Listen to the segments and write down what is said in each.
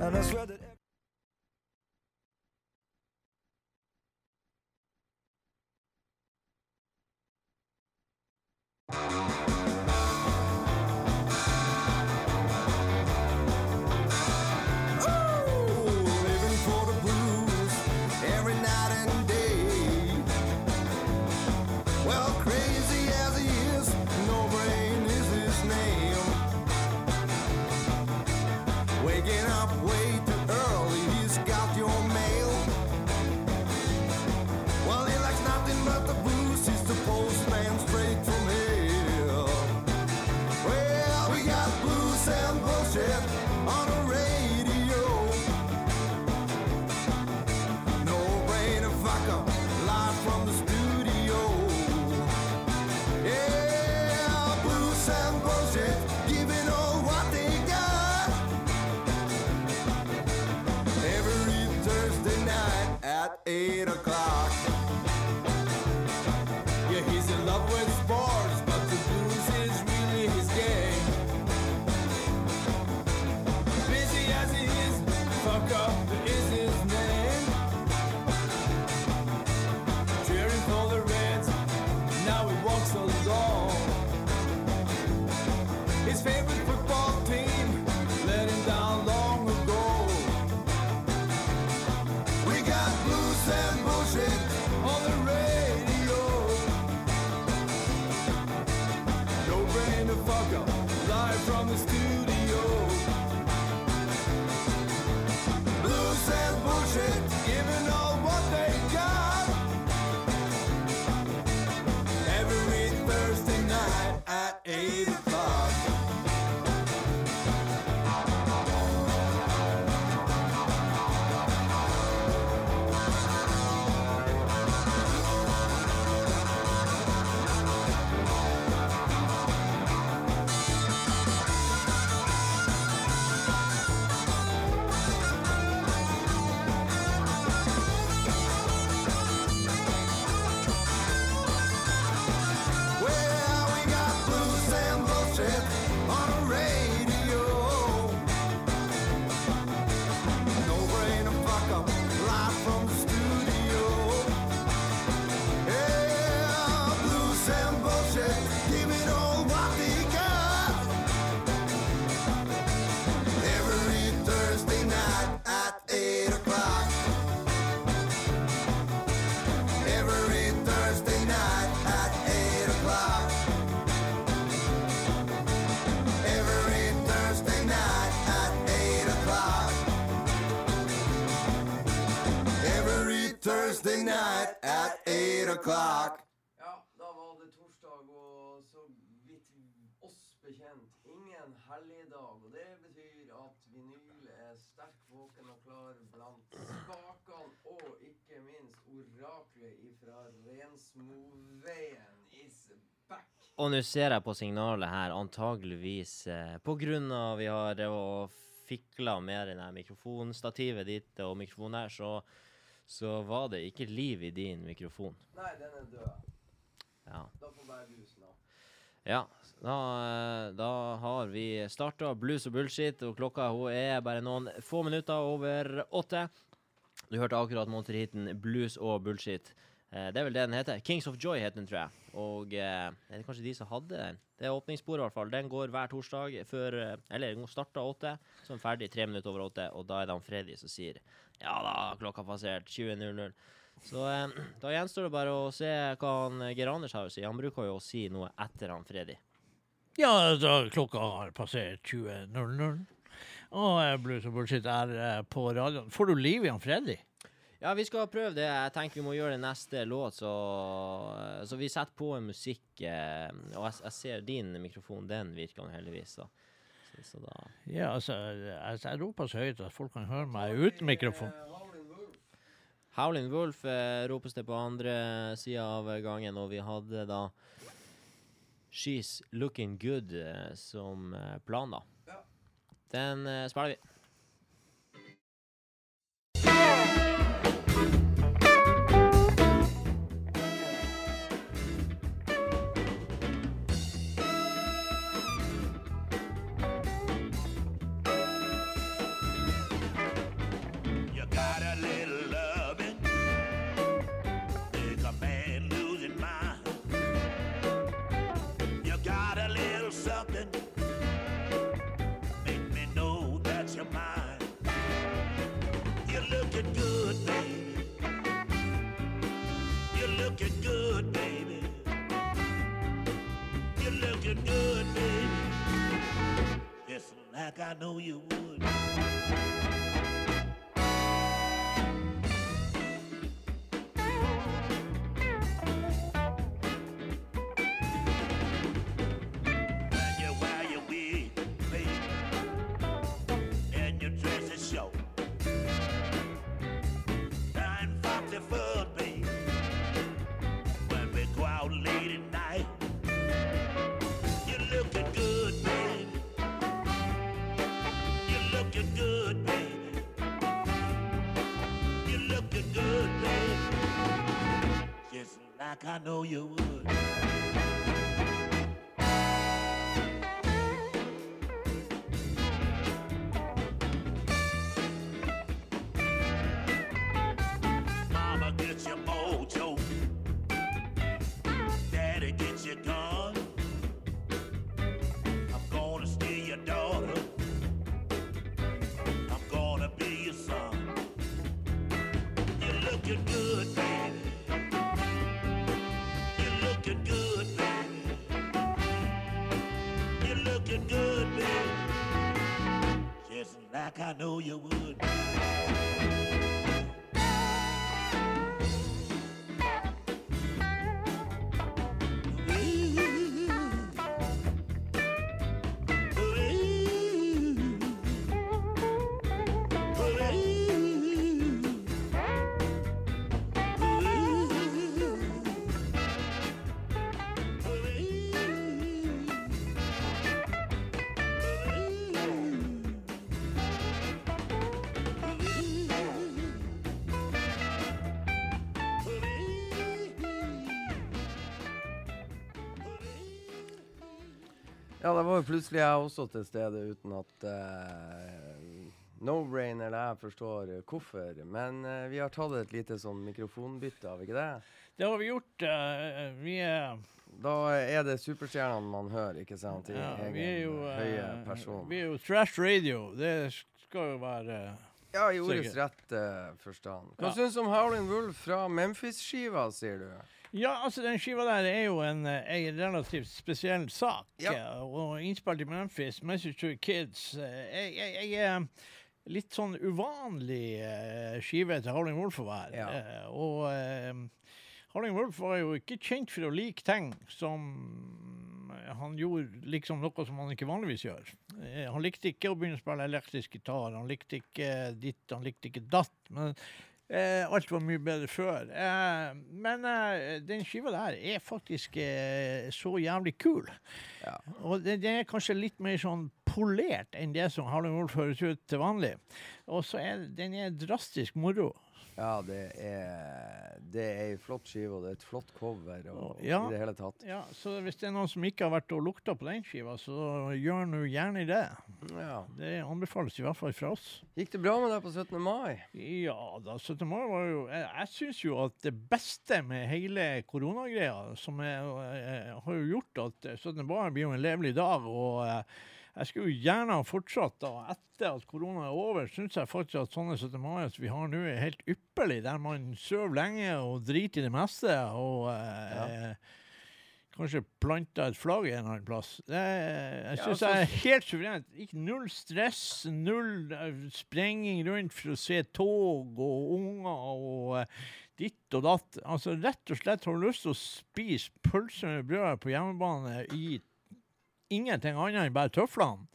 And I swear that. Ingen helligdag. Og det betyr at vinyl er sterk våken og klar blant spakene, og ikke minst oraklet ifra Rensmoveien is back. Og nå ser jeg på signalet her, antageligvis eh, på grunn av vi har drevet og fikla med det mikrofonstativet ditt og mikrofonen her, så, så var det ikke liv i din mikrofon. Nei, den er død. Ja. Da får bare du snakke. Ja, da, eh, da har vi starta Blues og bullshit, og klokka er bare noen få minutter over åtte. Du hørte akkurat monterhiten Blues og bullshit. Eh, det er vel det den heter. Kings of Joy heter den, tror jeg. Og er det kanskje de som hadde den. Det er åpningssporet, i hvert fall. Den går hver torsdag før eh, Eller den starter åtte, så er den ferdig tre minutter over åtte, og da er det han Freddy som sier Ja da, klokka passert 20.00. Så eh, da gjenstår det bare å se hva han Geir Anders har å si. Han bruker jo å si noe etter han Freddy. Ja, da klokka har passert 20.00. Og eh, Blues og bullshit er eh, på radioen. Får du liv i han Freddy? Ja, vi skal prøve det. Jeg tenker vi må gjøre det neste låt, så, så vi setter på en musikk. Eh, og jeg, jeg ser din mikrofon, den virker heldigvis, Så. Så, så da Ja, altså, jeg, jeg roper så høyt at folk kan høre meg uten mikrofon. Eh, Howlin' Wolf. Howlin' Wolf eh, ropes det på andre sida av gangen, og vi hadde da She's Looking Good eh, som eh, plan, da. Ja. Den eh, spiller vi. like I know you would. Know you would. Know you would. Ja, det var jo plutselig jeg også til stede uten at uh, No-brain eller jeg forstår eh, hvorfor. Men uh, vi har tatt et lite sånn mikrofonbytte, har vi ikke det? Det har vi gjort. Uh, vi er Da er det superstjernene man hører, ikke sant? I Ja, egen vi er jo høye eh, person. Vi er jo trash radio. Det skal jo være Ja, i ordets rette forstand. Hva Ja. syns du om Howlin' Wolf fra Memphis-skiva, sier du? Ja, altså den skiva der er jo en, eh, en relativt spesiell sak. Ja. eh, Og innspilt i Memphis, Message to Kids. Eh, Jeg, jeg, jeg litt sånn uvanlig skive til Howling Wolf å være. Ja. Og uh, Howling Wolf var jo ikke kjent for å like ting som han gjorde liksom noe som han ikke vanligvis gjør. Han likte ikke å begynne å spille elektrisk gitar, han likte ikke ditt, han likte ikke datt. Men Eh, alt var mye bedre før. Eh, men eh, den skiva der er faktisk eh, så jævlig kul. Ja. Og den, den er kanskje litt mer sånn polert enn det som Harlem Wolf høres ut til vanlig. Og så er den er drastisk moro. Ja, det er Det er ei flott skive, og det er et flott cover og Ja. i det hele tatt. Ja, så hvis det er noen som ikke har vært og lukta på den skiva, så gjør nå gjerne det. Ja. Det anbefales i hvert fall fra oss. Gikk det bra med deg på 17. mai? Ja da, 17. mai var jo Jeg, jeg syns jo at det beste med hele koronagreia, som er, eh, har jo gjort at eh, 17. mai blir jo en levelig dag, og eh, jeg skulle jo gjerne ha fortsatt da, etter at korona er over, syns jeg faktisk at sånne 17. mai vi har nå, er helt ypperlig, der man sover lenge og driter i det meste, og eh, Kanskje planta et flagg en eller annen plass. Det, jeg Ja, altså, jeg er helt suverent. Ikke null stress, null eh, sprenging rundt for å se tog og unger og eh, ditt og datt. Altså rett og slett har du lyst til å spise pølse med brød på hjemmebane i ingenting annet enn bare tøflene,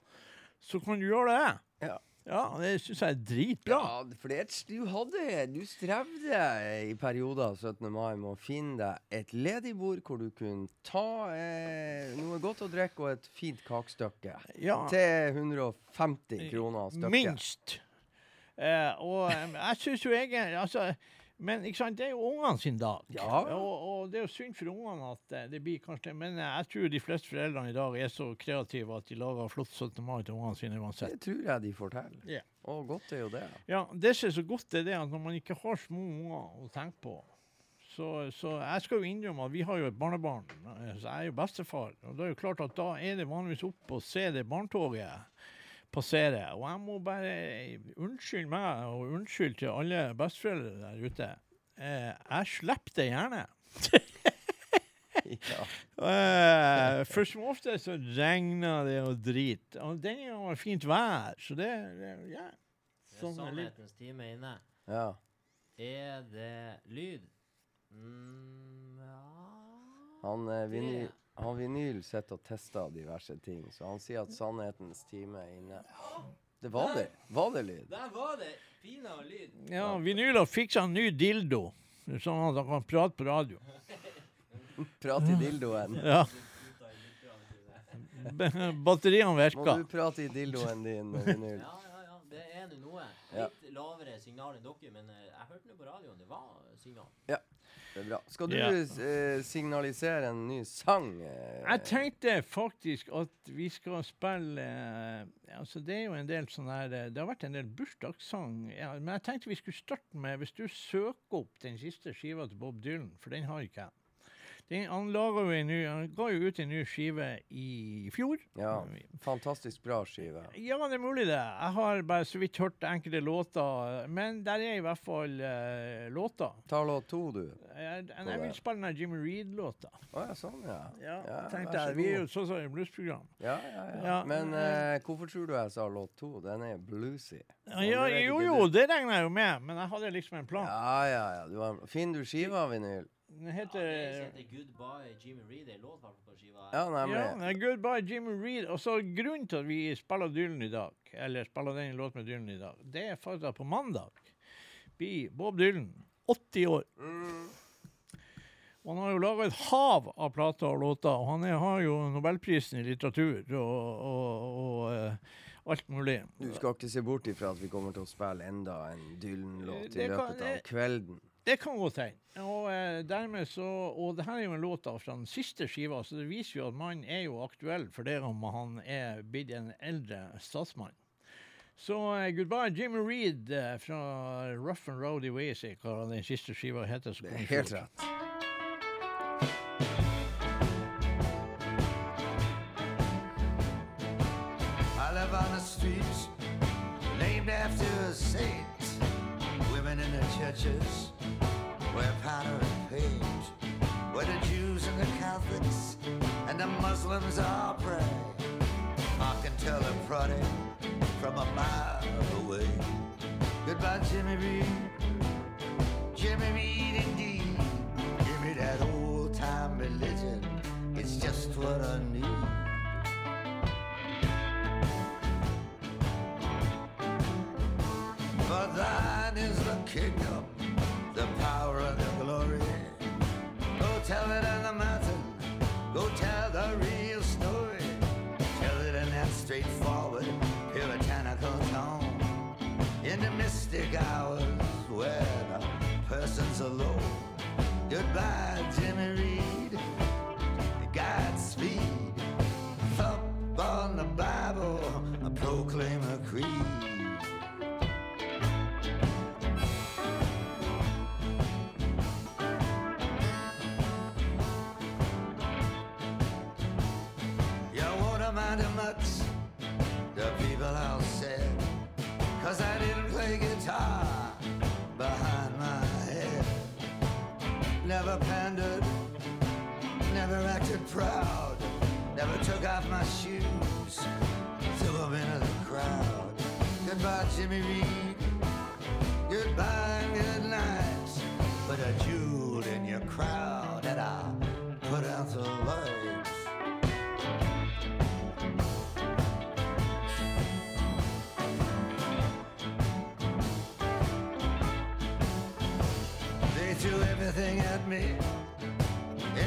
så kan du gjøre det. Ja. Ja, det syns jeg er dritbra. Ja, for det du hadde Du strevde i perioder 17. mai med å finne deg et ledig bord hvor du kunne ta eh, noe godt å drikke og et fint kakestykke. Ja. Til 150 kroner stykket. Minst. Eh, og eh, jeg syns jo egentlig altså, Men sant, det er jo ungene sin dag. Ja. Og, og det er jo synd for ungene at eh, det blir kanskje Men eh, jeg tror de fleste foreldrene i dag er så kreative at de lager flott 17. mai til ungene sine uansett. Det tror jeg de forteller. Ja. Og godt er jo det. Ja, Det som er så godt, det er det at når man ikke har små unger å tenke på så, så jeg skal jo innrømme at vi har jo et barnebarn, eh, så jeg er jo bestefar. Og det er jo klart at da er det vanligvis opp å se det barnetoget passere. Og jeg må bare unnskylde meg, og unnskyld til alle besteforeldre der ute. Eh, jeg slipper det gjerne. Ja. Eh, for som ofte så regner det og drit. Og denne gangen var fint vær, så det, det ja. Det er Sånn er sannhetens time inne. ja. Er det lyd? Mm, ja Han, eh, vinyl, Det- han Vinyl sitter og tester diverse ting, så han sier at sannhetens time er inne. Det var det. Var det lyd? Der var det pinadø lyd. Ja, Vinyl har fiksa en ny dildo, sånn at han kan prate på radio. prate i dildoen. Ja. Batteriene virker. Må du prate i dildoen din, Vinyl? Ja, ja, ja. Det er nå noe. Ja. Litt lavere signal enn dere, men eh, jeg hørte nå på radioen. Det var signal. Det er bra. Skal du Ja. eh, signalisere en ny sang? eh? Jeg tenkte faktisk at vi skal spille eh, Altså, det er jo en del sånn her eh, Det har vært en del bursdagssang, ja, men jeg tenkte vi skulle starte med Hvis du søker opp den siste skiva til Bob Dylan, for den har ikke jeg. Den, han, ny, han ga jo ut en ny skive i fjor. Ja, fantastisk bra skive. Ja, det er mulig det. Jeg har bare så vidt hørt enkelte låter, men der er i hvert fall uh, låter. Ta låt to, du. Jeg, jeg vil spille den Jimmy Reed-låta. Å ja, sånn, ja. Ja, Ja, tenkte jeg. Vi er jo sånn som et bluesprogram. Ja, ja, ja. Ja, Men eh, eh, hvorfor tror du jeg sa låt to? Den er bluesy. Ja, jo, jo, det regner jeg jo med, men jeg hadde liksom en plan. Ja, ja, ja. Du har, finner du skiva, vinyl? Den Ja, det heter heter Goodbye Jimmy Reed. Det er låt på skiva. Ja, nemlig. ja, det er Goodbye Jimmy Reed. Og så grunnen til at vi spiller Dylan i dag, eller spiller den låten med Dylan i dag, det er faktisk at på mandag blir Bob Dylan 80 år. Mm. Og han har jo laga et hav av plater og låter, og han er, har jo nobelprisen i litteratur og, og, og eh, alt mulig. Du skal ikke se bort ifra at vi kommer til å spille enda en Dylan-låt i løpet av kvelden. Det kan godt hende. Og eh, dermed så Og det her er jo en låt fra den siste skiva, så det viser jo at mannen er jo aktuell for det om han er blitt en eldre statsmann. Så eh, goodbye, Jimmy Reed eh, fra Rough and Rowdy Ways, hva den siste skiva heter. er helt rett. Churches wear powder and paint. Where the Jews and the Catholics and the Muslims all pray. I can tell a prodding from a mile away. Goodbye, Jimmy Reed. Jimmy Reed, indeed. Give me that old time religion. It's just what I need. Person's. Goodbye, Jimmy Reed. Godspeed. Thump on the Bible, I proclaim a creed. Never pandered, never acted proud. Never took off my shoes, threw them into the crowd. Goodbye, Jimmy Reed. Goodbye me,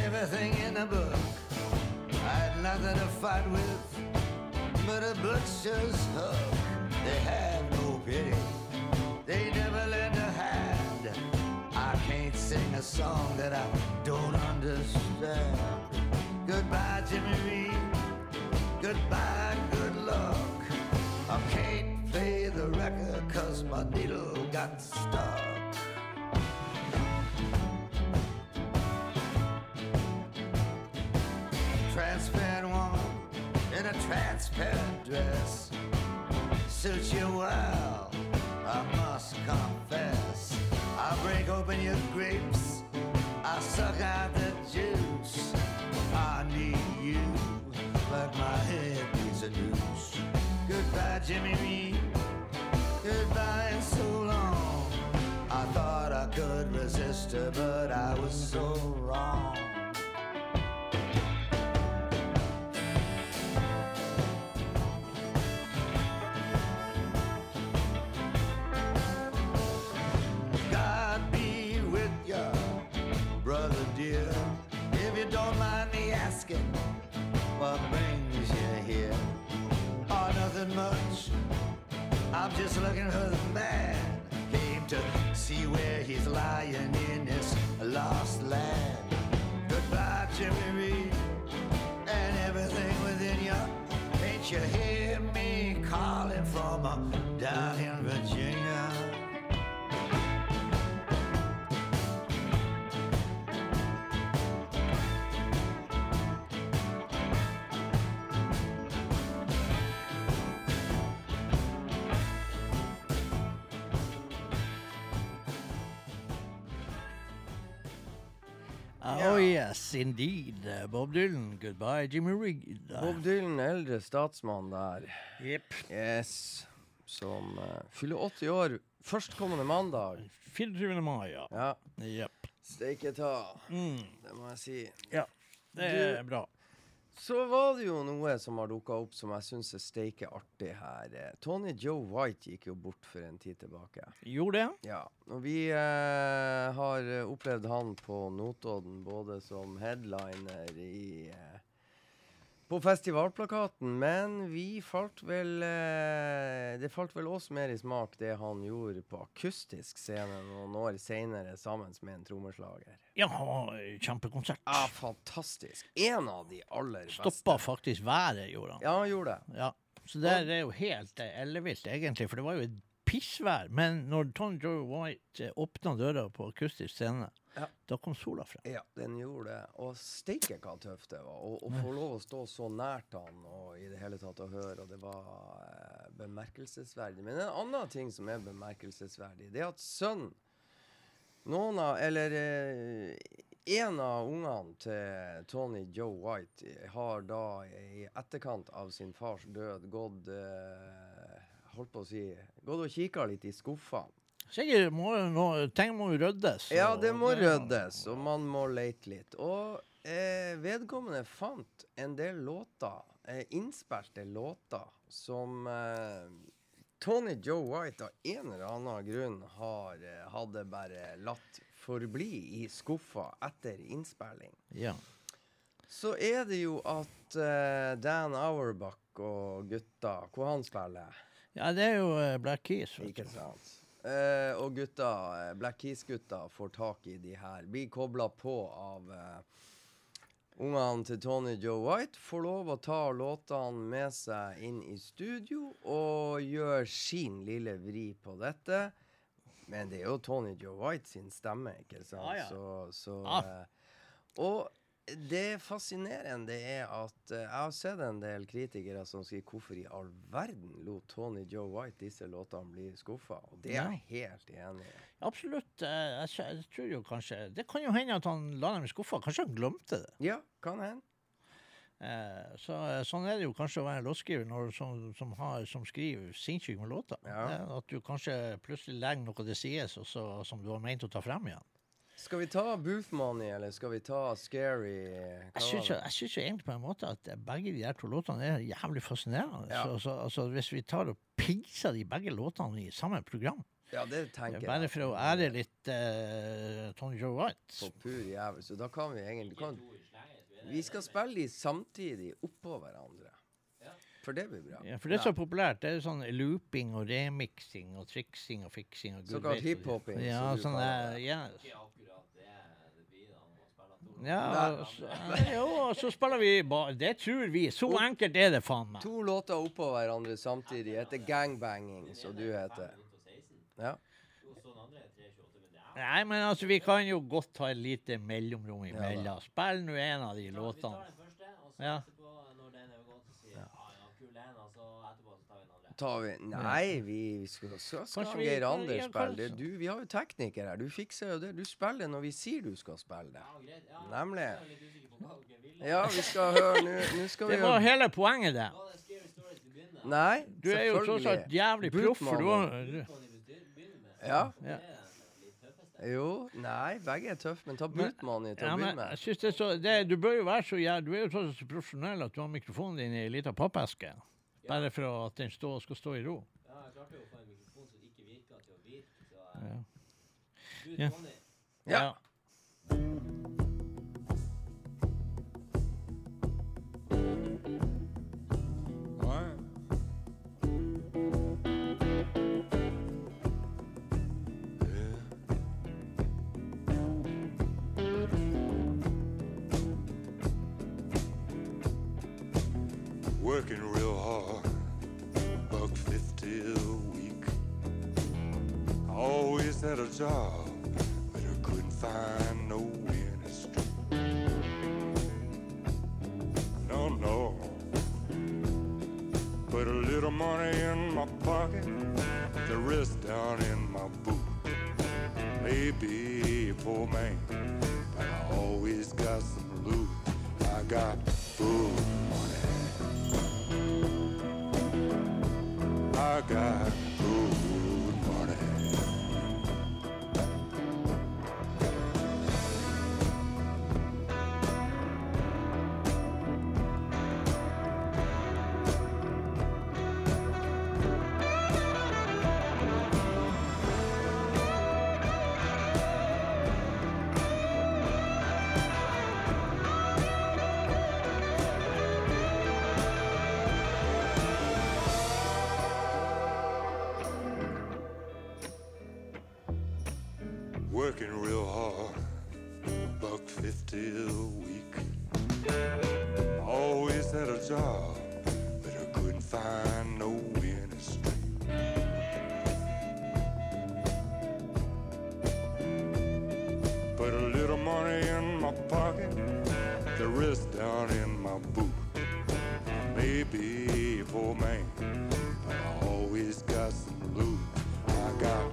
everything in the book. I had nothing to fight with but a butcher's hook. They had no pity, they never lend a hand. I can't sing a song that I don't understand. Goodbye, Jimmy Reed. Goodbye, good luck. I can't play the record cause my needle got stuck. Dress suits you well, I must confess. I break open your grapes, I suck out the juice. I need you like my head needs a noose. Goodbye, Jimmy I'm just looking for the man came to see where he's lying in this lost land. Goodbye, Jimmy Reed, and everything within you. Can't you hear me calling from down in Oh yes, indeed. Bob Dylan, goodbye, Jimmy Reed. Bob Dylan, eldre statsmann der. Yep. Yes. Som uh, fyller 80 år førstkommende mandag. 24. mai, ja. Ja, Yep. steike ta. Mm, Det må jeg si. Ja, det Du- er bra. Så var det jo noe som har dukka opp som jeg syns er steike artig her. Eh, Tony Joe White gikk jo bort for en tid tilbake. Gjorde det? Ja, og vi eh, har opplevd han på Notodden både som headliner i eh, på festivalplakaten, men vi falt vel eh, Det falt vel oss mer i smak det han gjorde på akustisk scene noen år seinere sammen med en trommeslager. Ja, kjempekonsert. Ja, fantastisk. En av de aller beste. Stoppa faktisk været, gjorde han. Ja, han gjorde det. Ja. Så det er jo helt eh, ellevilt, egentlig, for det var jo et pissvær. Men når Tom Joe White eh, åpna døra på akustisk scene, Ja. da kom sola frem. Ja, den gjorde det. Og steike hva tøft det var. Å få lov å stå så nært han og i det hele tatt å høre, og det var eh, bemerkelsesverdig. Men en annen ting som er bemerkelsesverdig, det er at sønnen noen av, eller eh, en av ungene til Tony Joe White har da i etterkant av sin fars død gått eh, holdt på å si gått og kikka litt i skuffene. Sikkert må må, ting må ryddes. Ja, det må ryddes, og man må leite litt. Og eh, vedkommende fant en del låter, eh, innspilte låter, som eh, Tony Joe White av en eller annen grunn har, eh, hadde bare latt forbli i skuffa etter innspilling. Ja. Så er det jo at eh, Dan Auerbach og gutta Hvor han spiller? ja, det er jo eh, Black Keys. Ikke sant. Eh, og gutta, eh, Black Keys-gutta får tak i de her. Blir kobla på av eh, ungene til Tony Joe White. Får lov å ta låtene med seg inn i studio og gjør sin lille vri på dette. Men det er jo Tony Joe White sin stemme, ikke sant? Ja, ja. Så, så ah. eh, Og det fascinerende er at eh, jeg har sett en del kritikere som sier hvorfor i all verden lot Tony Joe White disse låtene bli skuffa? Og det er jeg helt enig i. Absolutt. eh, Jeg, tror jo kanskje Det kan jo hende at han la dem skuffa. Kanskje han glemte det. Ja, kan hende. Eh, så, sånn er det jo kanskje å være låtskriver når, som, som, har, som skriver sinnssykt med låter. Ja. Det At du kanskje plutselig legger noe til sies, og så- som du har ment å ta frem igjen. Skal vi ta Booth Money, eller skal vi ta Scary? Jeg syns, jo, jeg syns jo egentlig på en måte at begge de her to låtene er jævlig fascinerende. Ja. Så, så, altså, hvis vi tar og pinser de begge låtene i samme program, Ja, det tenker jeg. bare for å ære litt uh, Tony Joe På White pur jævel. Så da kan vi egentlig kan, Vi skal spille de samtidig oppå hverandre. For det blir bra. ja, For det er så populært. Det er jo sånn looping og remixing og triksing og fiksing. og gud Såkalt hiphoping, Ja, sånn ja. Ikke akkurat det det blir da å spille to Ja, Nei. og så, jo, og så spiller vi bare Det tror vi. Så enkelt er det, faen meg. To låter oppå hverandre samtidig heter gangbanging, som du heter. Ja. Nei, men altså, vi kan jo godt ta et lite mellomrom imellom. Spill nå en av de låtene. Ja. etterpå, når den er gått, så sier jeg ja, ja, kul en, og så etterpå så tar vi Nei, vi vi skal, skal, skal vi- Geir ja, Anders spille. Det, du, vi har jo tekniker her. Du fikser jo det. Du spiller når vi sier du skal spille det. Ja. Nemlig. Ja, vi skal høre Nå skal vi Det var hele poenget, det. Nei? Nei, Du er jo tross alt jævlig proff, for du har med. Ja. Tøffeste. Jo, nei, begge er tøffe, men ta Bultmann Bootmoney til Ja, å begynne begynne jeg med. synes det er så, det, du bør jo være så jæv- Du er jo tross alt så profesjonell at du har mikrofonen din i ei lita pappeske. Bare for at den stå, skal stå i ro. Ja, jeg klarte jo å få en mikrofon som ikke virka til å virke, så eh, Ja. du, Ja. Tony, Ja. Working real hard, buck fifty a week. I always had a job, but I couldn't find no winning streak. No, no. Put a little money in my pocket, the rest down in my boot. Maybe a poor man, but I always got some loot. I got food God. Put a little money in my pocket, the rest down in my boot. Maybe a poor man, but I always got some loot. I got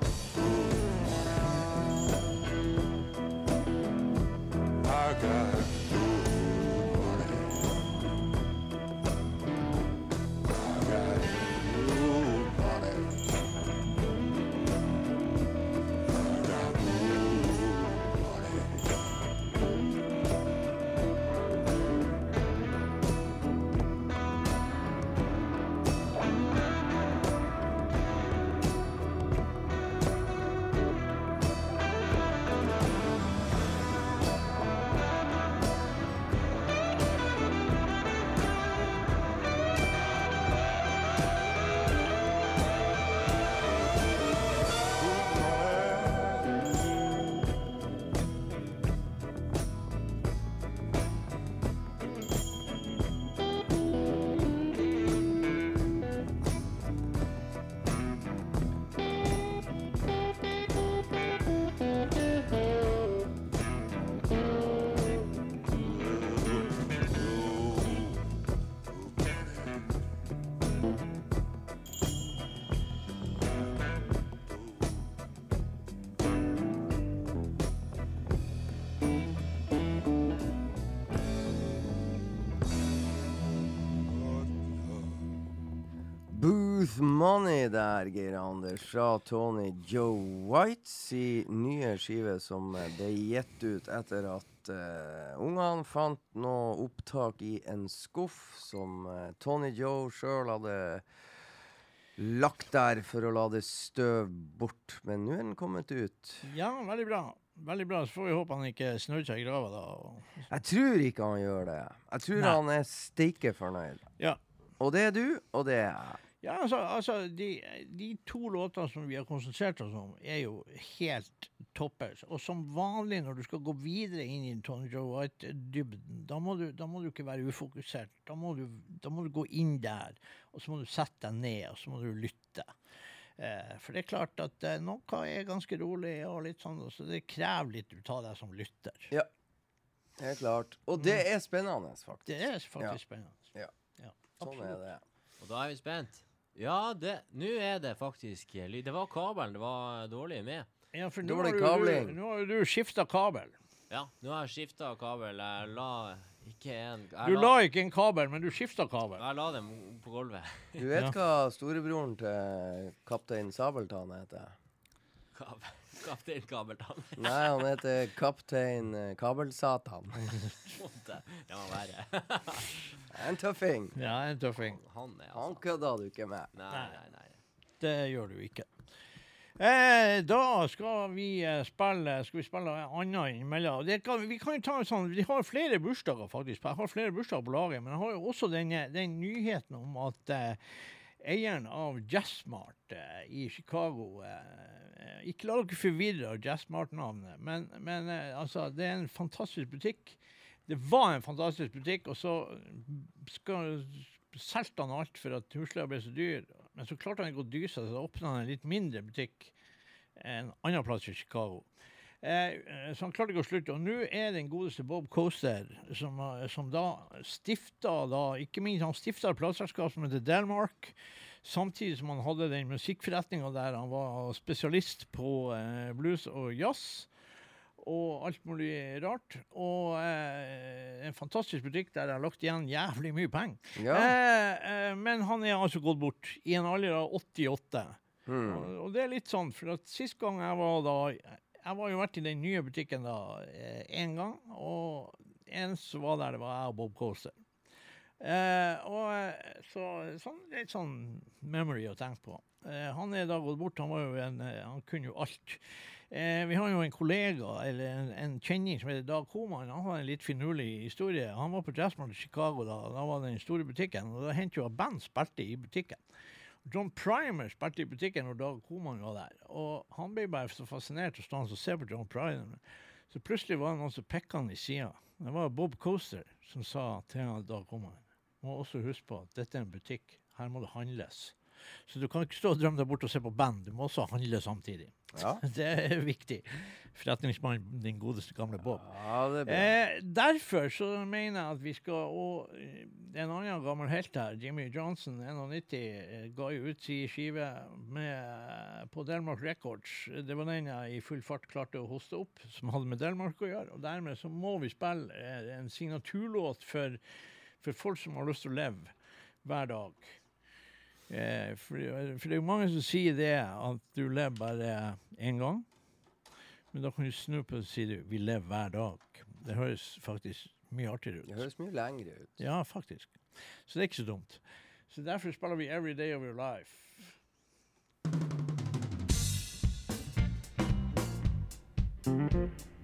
der, Geir Anders, fra Tony Joe White i nye skive som eh, ble gitt ut etter at uh, ungene fant noe opptak i en skuff som uh, Tony Joe sjøl hadde lagt der for å la det støv bort. Men nå er den kommet ut. Ja, veldig bra. Veldig bra. Så får vi håpe han ikke snur seg i grava da. Jeg tror ikke han gjør det. Jeg tror Nei. han er steike fornøyd. Ja. Og det er du, og det er jeg. Ja, altså, altså de, de to låtene som vi har konsentrert oss om, er jo helt toppers. Og som vanlig når du skal gå videre inn i Tony Joe White-dybden, da, da må du ikke være ufokusert. Da må, du, da må du gå inn der, og så må du sette deg ned, og så må du lytte. Eh, for det er klart at eh, noe er ganske rolig, og litt sånn, så det krever litt ut av deg som lytter. Ja, Helt klart. Og det er spennende, faktisk. Det er faktisk spennende. Ja. Ja, Sånn er det. Og da er vi spent. Ja, det Nå er det faktisk lyd. Det var kabelen det var dårlig med. Ja, for nå har du- Nå har du skifta kabel. Ja, nå har jeg skifta kabel. Jeg la ikke en jeg Du la ikke en kabel, men du skifta kabel. Jeg la dem på gulvet. Du vet Ja. hva storebroren til kaptein Sabeltann heter? Kab Kaptein Kabeltann. Nei, han heter kaptein eh, Kabelsatan. Det må være. En tøffing. Ja, en tøffing. Han Han altså kødda du ikke med. Nei, nei, nei. Det gjør du ikke. Eh, da skal vi eh, spille Skal vi spille annet innimellom. Det kan, vi kan jo ta en sånn Vi har flere bursdager, faktisk. Jeg har flere bursdager på laget, men jeg har jo også den, den nyheten om at eh, eieren av Jazzmart eh, i Chicago eh, Ikke la dere forvirre av Jazzmart-navnet, men, men eh, altså, det er en fantastisk butikk. Det var en fantastisk butikk, og så skal solgte han alt for at husleia ble så dyr. Men så klarte han ikke å dy seg, så da åpna han en litt mindre butikk en annen plass i Chicago. Eh, eh, så han klarte ikke å slutte. Og nå er den godeste Bob Coaster, som, eh, som da stifta da, ikke minst han stifta et plateselskap som heter Delmark. Samtidig som han hadde den musikkforretninga der han var spesialist på eh, blues og jazz. Og alt mulig rart. Og eh, en fantastisk butikk der jeg har lagt igjen jævlig mye penger. Ja. Eh, eh, men han er altså gått bort i en alder av 88. Hmm. Og, og det er litt sånn, for at sist gang jeg var da Jeg var jo vært i den nye butikken da én gang, og en som var der, det var jeg og Bob Coaster. Eh, og eh, så sånn, litt sånn memory å tenke på. Eh, han er da gått bort, han var jo en eh, Han kunne jo alt. Eh, vi har jo en kollega, eller en, en kjenning som heter Dag Koman. Han har en litt finurlig historie. Han var på Jazzman i Chicago da. Da var det den store butikken, og da hendte jo at band spilte i butikken. John Primer spilte i butikken når Dag Koman var der. Og han ble bare så fascinert av å se på John Primer. Så plutselig var det noen som pekka han i sida. Det var Bob Coaster som sa til Dag Koman må også huske på at dette er en butikk. Her må det handles. Så du kan ikke stå og drømme deg bort og se på band. Du må også handle samtidig. Ja. Det er viktig. Forretningsmannen, din godeste gamle Bob. ja. Eh, derfor så mener jeg at vi skal Og eh, en annen gammel helt her, Jimmy Johnson, 91, eh, ga jo ut sin skive med, på Delmark Records. Det var den jeg i full fart klarte å hoste opp, som hadde med Delmark å gjøre. Og dermed så må vi spille eh, en signaturlåt for, for folk som har lyst til å leve hver dag. Eh, for, for det er jo mange som sier det, at du lever bare én gang. Men da kan du snu på det og si det, vi lever hver dag. Det høres faktisk mye artigere ut. Det høres mye lengre ut. Ja, faktisk. Så det er ikke så dumt. Så derfor spiller vi 'Every Day of Your Life'. Live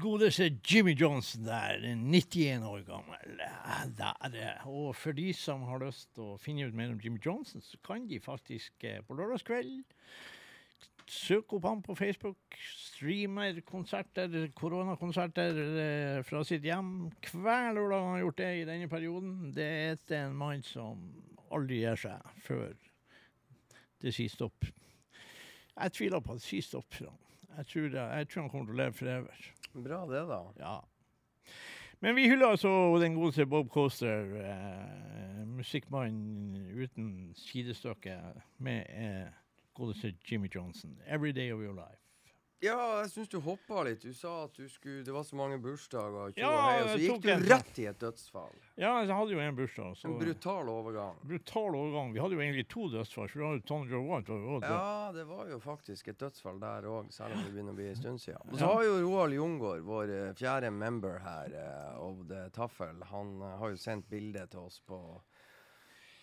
godeste Jimmy Johnson der, 91 år gammel. Der, og for de som har lyst til å finne ut mer om Jimmy Johnson, så kan de faktisk eh, på lørdagskveld søke opp ham på Facebook. Streamer konserter, koronakonserter eh, fra sitt hjem. Hver lørdag har han gjort det i denne perioden. Det er en mann som aldri gir seg før det sier stopp. Jeg tviler på at det sier stopp for ham. Jeg tror, det, jeg tror han kommer til å leve forever. Bra det, da. Ja. Men vi hyller altså den godeste Bob Coaster, eh, musikkmann uten sidestykke, med eh, godeste Jimmy Johnson. 'Every Day of Your Life'. Ja, jeg syns du hoppa litt. Du sa at du skulle, det var så mange bursdager, og Ja, og hei, og så gikk du en. rett i et dødsfall. Ja, jeg hadde jo en bursdag. Så En brutal overgang. brutal overgang. Vi hadde jo egentlig to dødsfall, for vi hadde Joe White. Ja, det var jo faktisk et dødsfall der òg, selv om det begynner å bli en stund siden. Og så Ja. har jo Roald Jungård, vår eh, fjerde member her uh, of the Taffel, han uh, har jo sendt bilde til oss på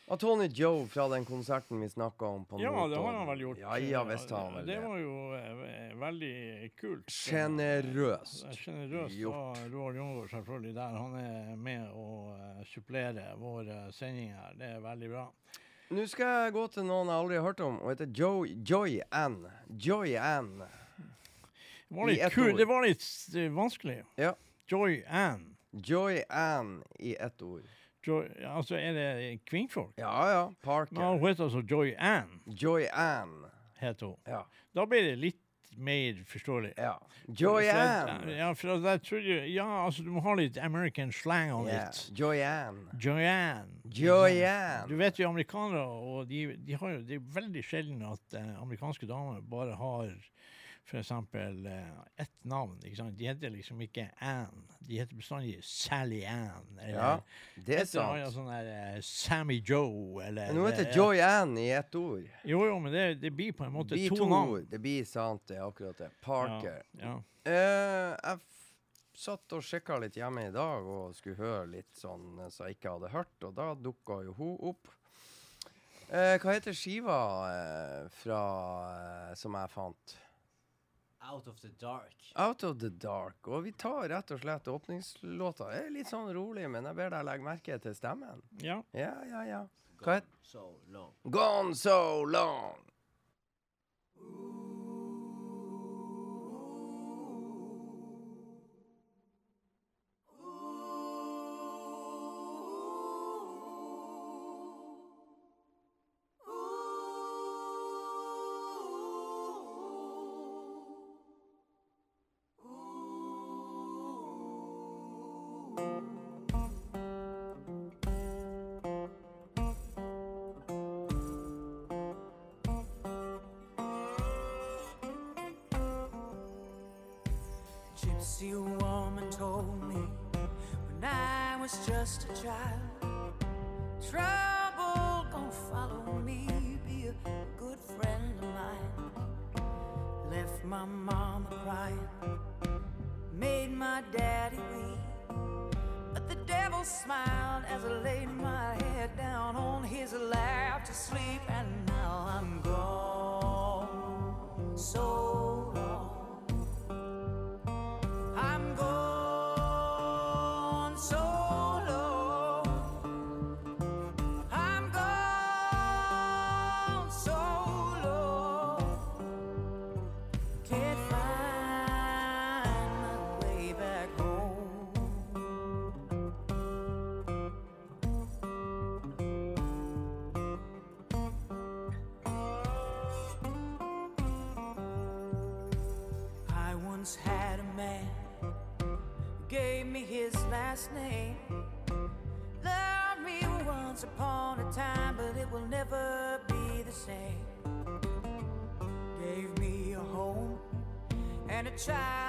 av Tony Joe fra den konserten vi snakka om på Ja, det har han vel gjort. Ja, ja, visst har han vel Det det. var jo eh, veldig kult. Sjenerøst. Sjenerøst var av Roar Jungård, selvfølgelig. Der han er med å uh, supplere vår eh, sending her. Det er veldig bra. Nå skal jeg gå til noen jeg aldri har hørt om, og heter Joy, Joy Ann. Joy Ann. Det var litt, kul, det var litt eh, vanskelig. Ja. Joy Ann. Joy Ann i ett ord. Joy, altså, er det kvinnfolk? Ja ja, Men hun heter altså Joy Ann, Joy Ann. heter hun. Ja. Da blir det litt mer forståelig. ja. Joy Ann. Ja, for jeg tror Ja, altså, du må ha litt American slang on yeah. it. Joy Ann. Joyanne. Joyanne. Du vet jo amerikanere, og de, de har jo, det er veldig sjelden at uh, amerikanske damer bare har for eksempel eh, ett navn. ikke sant? De heter liksom ikke Ann. De heter bestandig Sally Ann. Eller Ja, det er sant. eller sånn der eh, Sammy Joe, eller Nå heter det Joy Ann i ett ord. Jo, jo, men det, det blir på en måte to, to navn. Det blir sant, det er akkurat det. Parker. Ja, ja. Uh, satt og sjekka litt hjemme i dag og skulle høre litt sånn som jeg ikke hadde hørt, og da dukka jo hun opp. Eh, hva heter skiva eh, fra eh, som jeg fant? Out of the dark. Out of the Dark. Og vi tar rett og slett åpningslåta. Det er litt sånn rolig, men jeg ber deg legge merke til stemmen. ja. Ja, ja, ja. Hva het So long. Gone so long. Gypsy just a child. Trouble gon' follow me, be a good friend of mine. Left my mama crying, made my daddy weep. But the devil smiled as I laid my head down on his lap to sleep, and now I'm gone. So and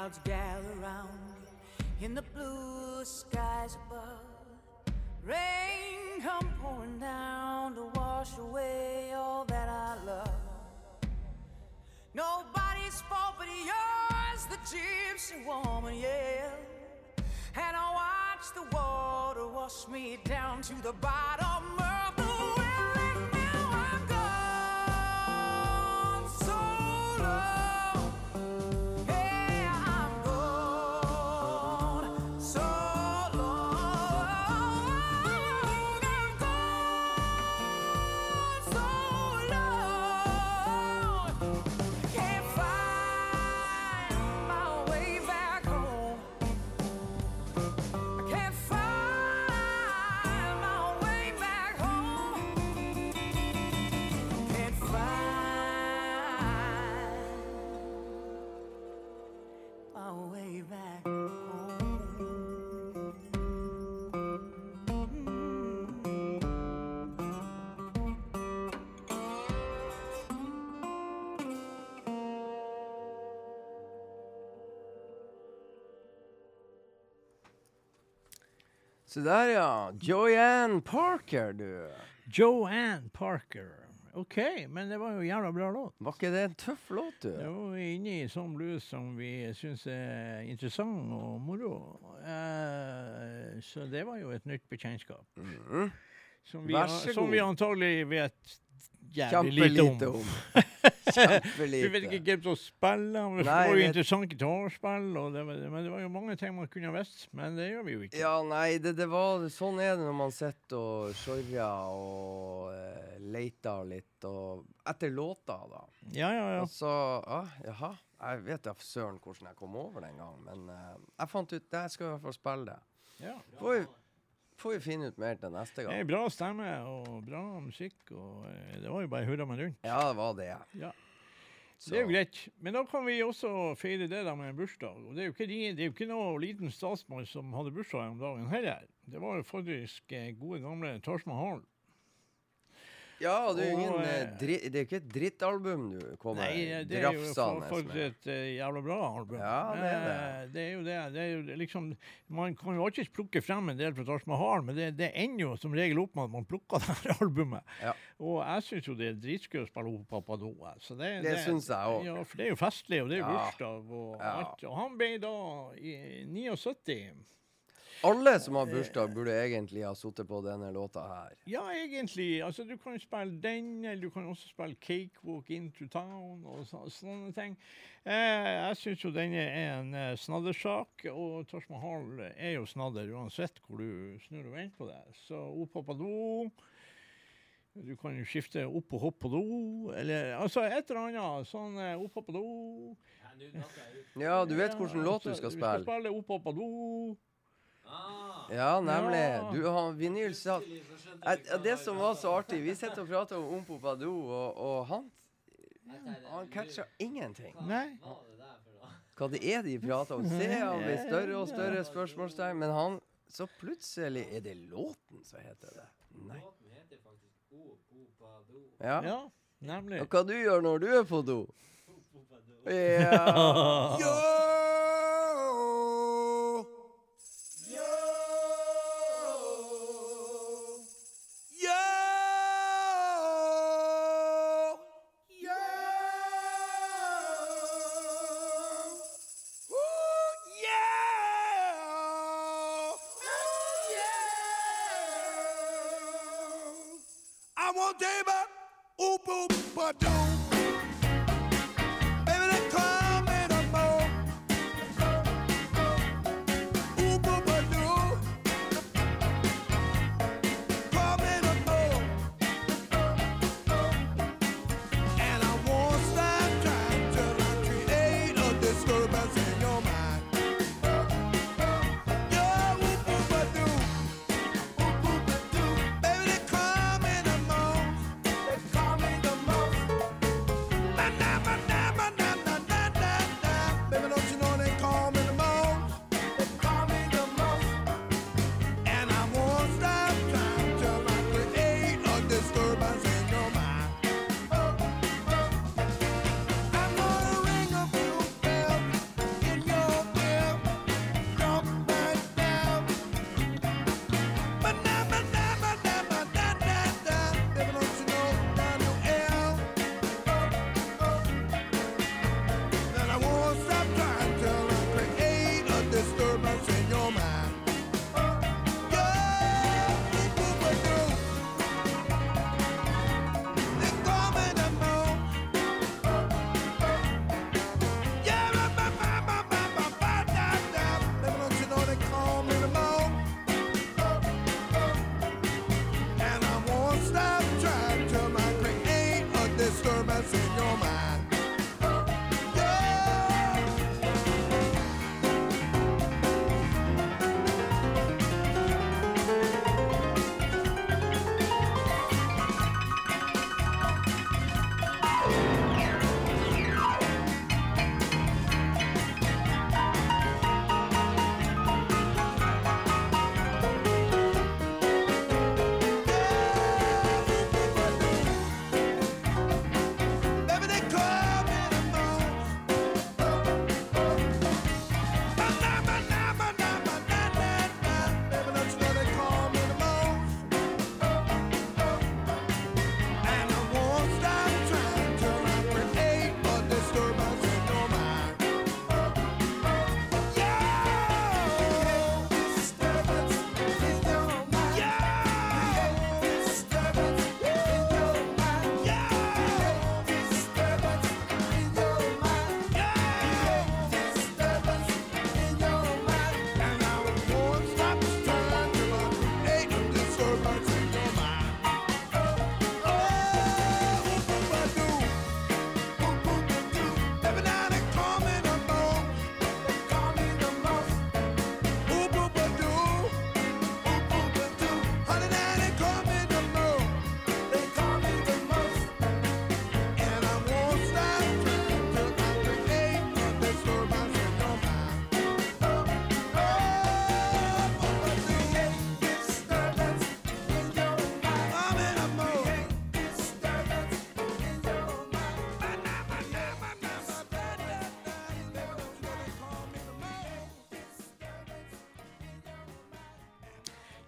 clouds gather round in the blue skies above. Rain come pouring down to wash away all that I love. Nobody's fault but yours, the gypsy woman, yeah. And I watch the water wash me down to the bottom Så der, ja. Joanne Parker, du. Joanne Parker. OK, men det var jo jævla bra låt. Var ikke det en tøff låt, du? Det var vi inne i sånn blues som vi syns er interessant og moro. Uh, så det var jo et nytt bekjentskap. Mhm. Som vi, som vi antagelig vet jævlig lite om om. Vi vet ikke hvem som spiller. Det Nei, var jo interessant gitarspill, det var, men det var jo mange ting man kunne visst. Men det gjør vi jo ikke. Ja, nei, det, det var Sånn er det når man sitter og sjorrer og uh, leter litt og Etter låta, da. Ja, ja, ja. Og så ah, Jaha. Jeg vet da søren hvordan jeg kom over den gang, men uh, jeg fant ut at jeg skal i hvert fall spille det. ja. Får får vi finne ut mer til neste gang. er bra stemme og bra musikk, og eh, det var jo bare hurra meg rundt. Ja, det var det. Ja. Så- Det er jo greit. Men da kan vi også feire det da med en bursdag. Og det er jo ikke, de- det er jo ikke noe liten statsmann som hadde bursdag om dagen heller. Det var jo faktisk eh, gode gamle Taj Mahal. Ja, det er jo ingen eh, eh, dri, Det er ikke et drittalbum du kommer Nei, det er jo for, drafsende for med. et eh, jævla bra album. Ja, det er det. Eh, det er jo det. det, er jo liksom, man kan jo alltid plukke frem en del fra Taj Mahal, men det, det ender jo som regel opp med at man plukker det her albumet. Ja. Og jeg syns jo det er dritskøy å spille opp Papado. Så det, Det syns jeg òg. Ja, for det er jo festlig, og det er jo Ja. bursdag og Ja. alt. Og han ble da i 79. Alle som har bursdag, burde egentlig ha sittet på denne låta her. Ja, egentlig. Altså, du kan spille den, eller du kan også spille Cakewalk Into Town og så, sånne ting. Eh, jeg syns jo denne er en eh, snaddersak, og Taj Mahal er jo snadder uansett hvor du snur og vender på det. Så opp pappa på do. Du kan jo skifte opp og hopp på do, eller altså et eller annet. Sånn eh, opp og på do. Ja, du vet hvilken låt du skal spille. Du skal spille. spille opp og på do. Ja, nemlig. Du har vinyl satt eh, Det som var så artig, vi sitter og prater om Ompo Badou, og, og han Han catcha ingenting. Nei. Hva det er de prater om. Se, han blir større og større spørsmålstegn, men han Så plutselig Er det låten som heter det? Nei. Ja. Ja, nemlig. Og hva du gjør når du er på do? Ja. Yo!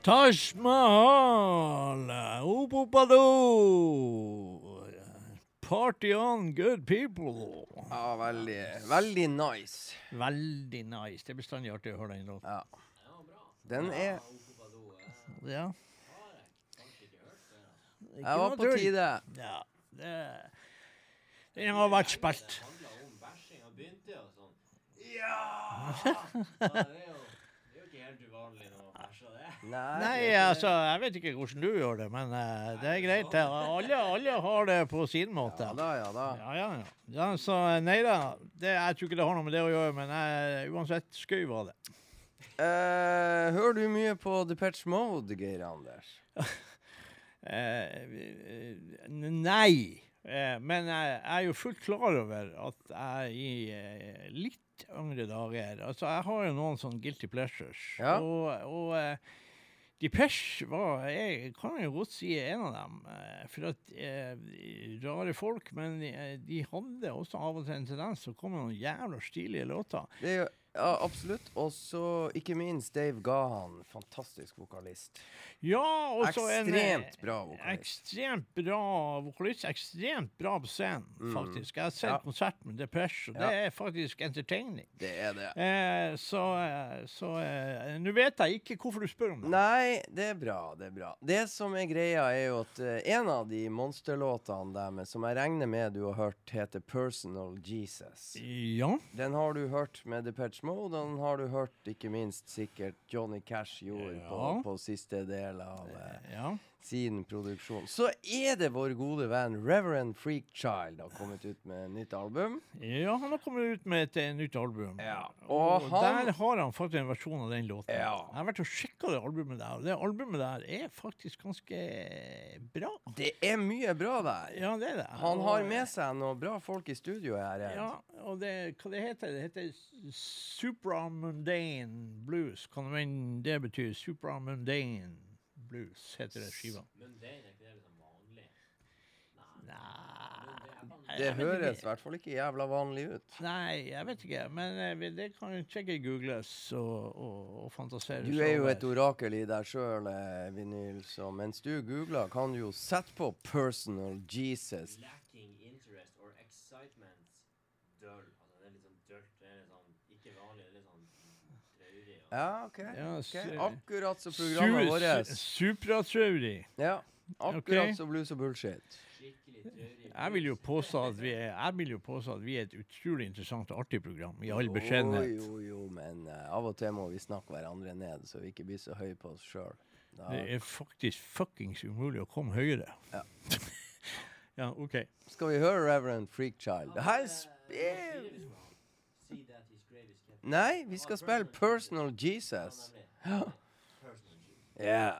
Taj Mahal, Opopado. Party on, good people. Ja, veldig, veldig nice. Veldig nice. Det er bestandig artig å høre den låten. Ja. Den er Ja. Jeg var på tide. Ja, det, den har vært spilt. sånn. Ja! det, er jo, det er jo ikke helt uvanlig når man bæsjer det. Nei, Nei, altså, jeg vet ikke hvordan du gjør det, men eh, det er greit. det. Alle, alle har det på sin måte. Ja da, ja da. Ja, ja, ja. ja så eh, nei da. Det, jeg tror ikke det har noe med det å gjøre, men jeg, uansett, skøy var det. Eh, hører du mye på Depeche Mode, Geir Anders? Eh, nei. Eh, men jeg, jeg er jo fullt klar over at jeg i eh, litt yngre dager Altså, jeg har jo noen sånne guilty pleasures. Ja. Og, og eh, Depeche var Jeg kan jo godt si en av dem. eh, For at eh, Rare folk, men eh, de hadde også av og til en tendens til å komme med noen jævla stilige låter. Det er jo, ja, absolutt. Og så ikke minst Dave Gahan. Fantastisk vokalist. Ja, og så en Ekstremt bra vokalist. Ekstremt bra vokalist. Ekstremt bra på scenen, faktisk. Jeg har sett Ja. konsert med Depeche, og det er faktisk entertaining. Det er det. Eh, så eh, så eh, Nå vet jeg ikke hvorfor du spør om det. Nei, det er bra. Det er bra. Det som er greia, er jo at eh, en av de monsterlåtene deres, som jeg regner med du har hørt, heter 'Personal Jesus'. Ja. Den har du hørt med Depeche Mode, den har du hørt ikke minst sikkert Johnny Cash gjorde på, Ja. på siste del av eh, ja. Sin produksjon. Så er det vår gode venn Reverend Freakchild har kommet ut med nytt album. Ja, han har kommet ut med et et nytt album. Ja, Og, og han- der har han faktisk en versjon av den låten. Ja. Jeg har vært og sjekka det albumet der, og det albumet der er faktisk ganske bra. Det er mye bra der. Ja, det er det. Han har med seg noen bra folk i studio, her. Ja, og det, hva det heter det? heter Supramundane Blues. Kan det betyr Supramundane Blues, heter det skiva. Men det er ikke det liksom vanlig. Nei Det høres i hvert fall ikke jævla vanlig ut. Nei, jeg vet ikke. Men eh, det kan jo sikkert googles og, og, og fantaseres Du er jo et orakel i deg sjøl, Vinyl, så mens du googler, kan du jo sette på 'Personal Jesus'. Lacking interest or excitement. Døll. Altså, det er litt sånn dølt. Det er litt sånn ikke vanlig. Det er litt sånn traurig. og- Ja, OK. Ja, okay. Akkurat som programmet vårt. Supratrauri. Ja, akkurat okay. som blues og bullshit. Jeg vil jo påstå at vi er, jeg vil jo påstå at vi er et utrolig interessant og artig program, i all Jo, beskjedenhet. jo, jo, men uh, av og til må vi snakke hverandre ned, så vi ikke blir så høye på oss sjøl. Det er faktisk fuckings umulig å komme høyere. Ja. Ja, OK. Skal vi høre Reverend Freakchild? Det her spiller Nei, vi skal spille Personal Jesus. Ja. Yeah,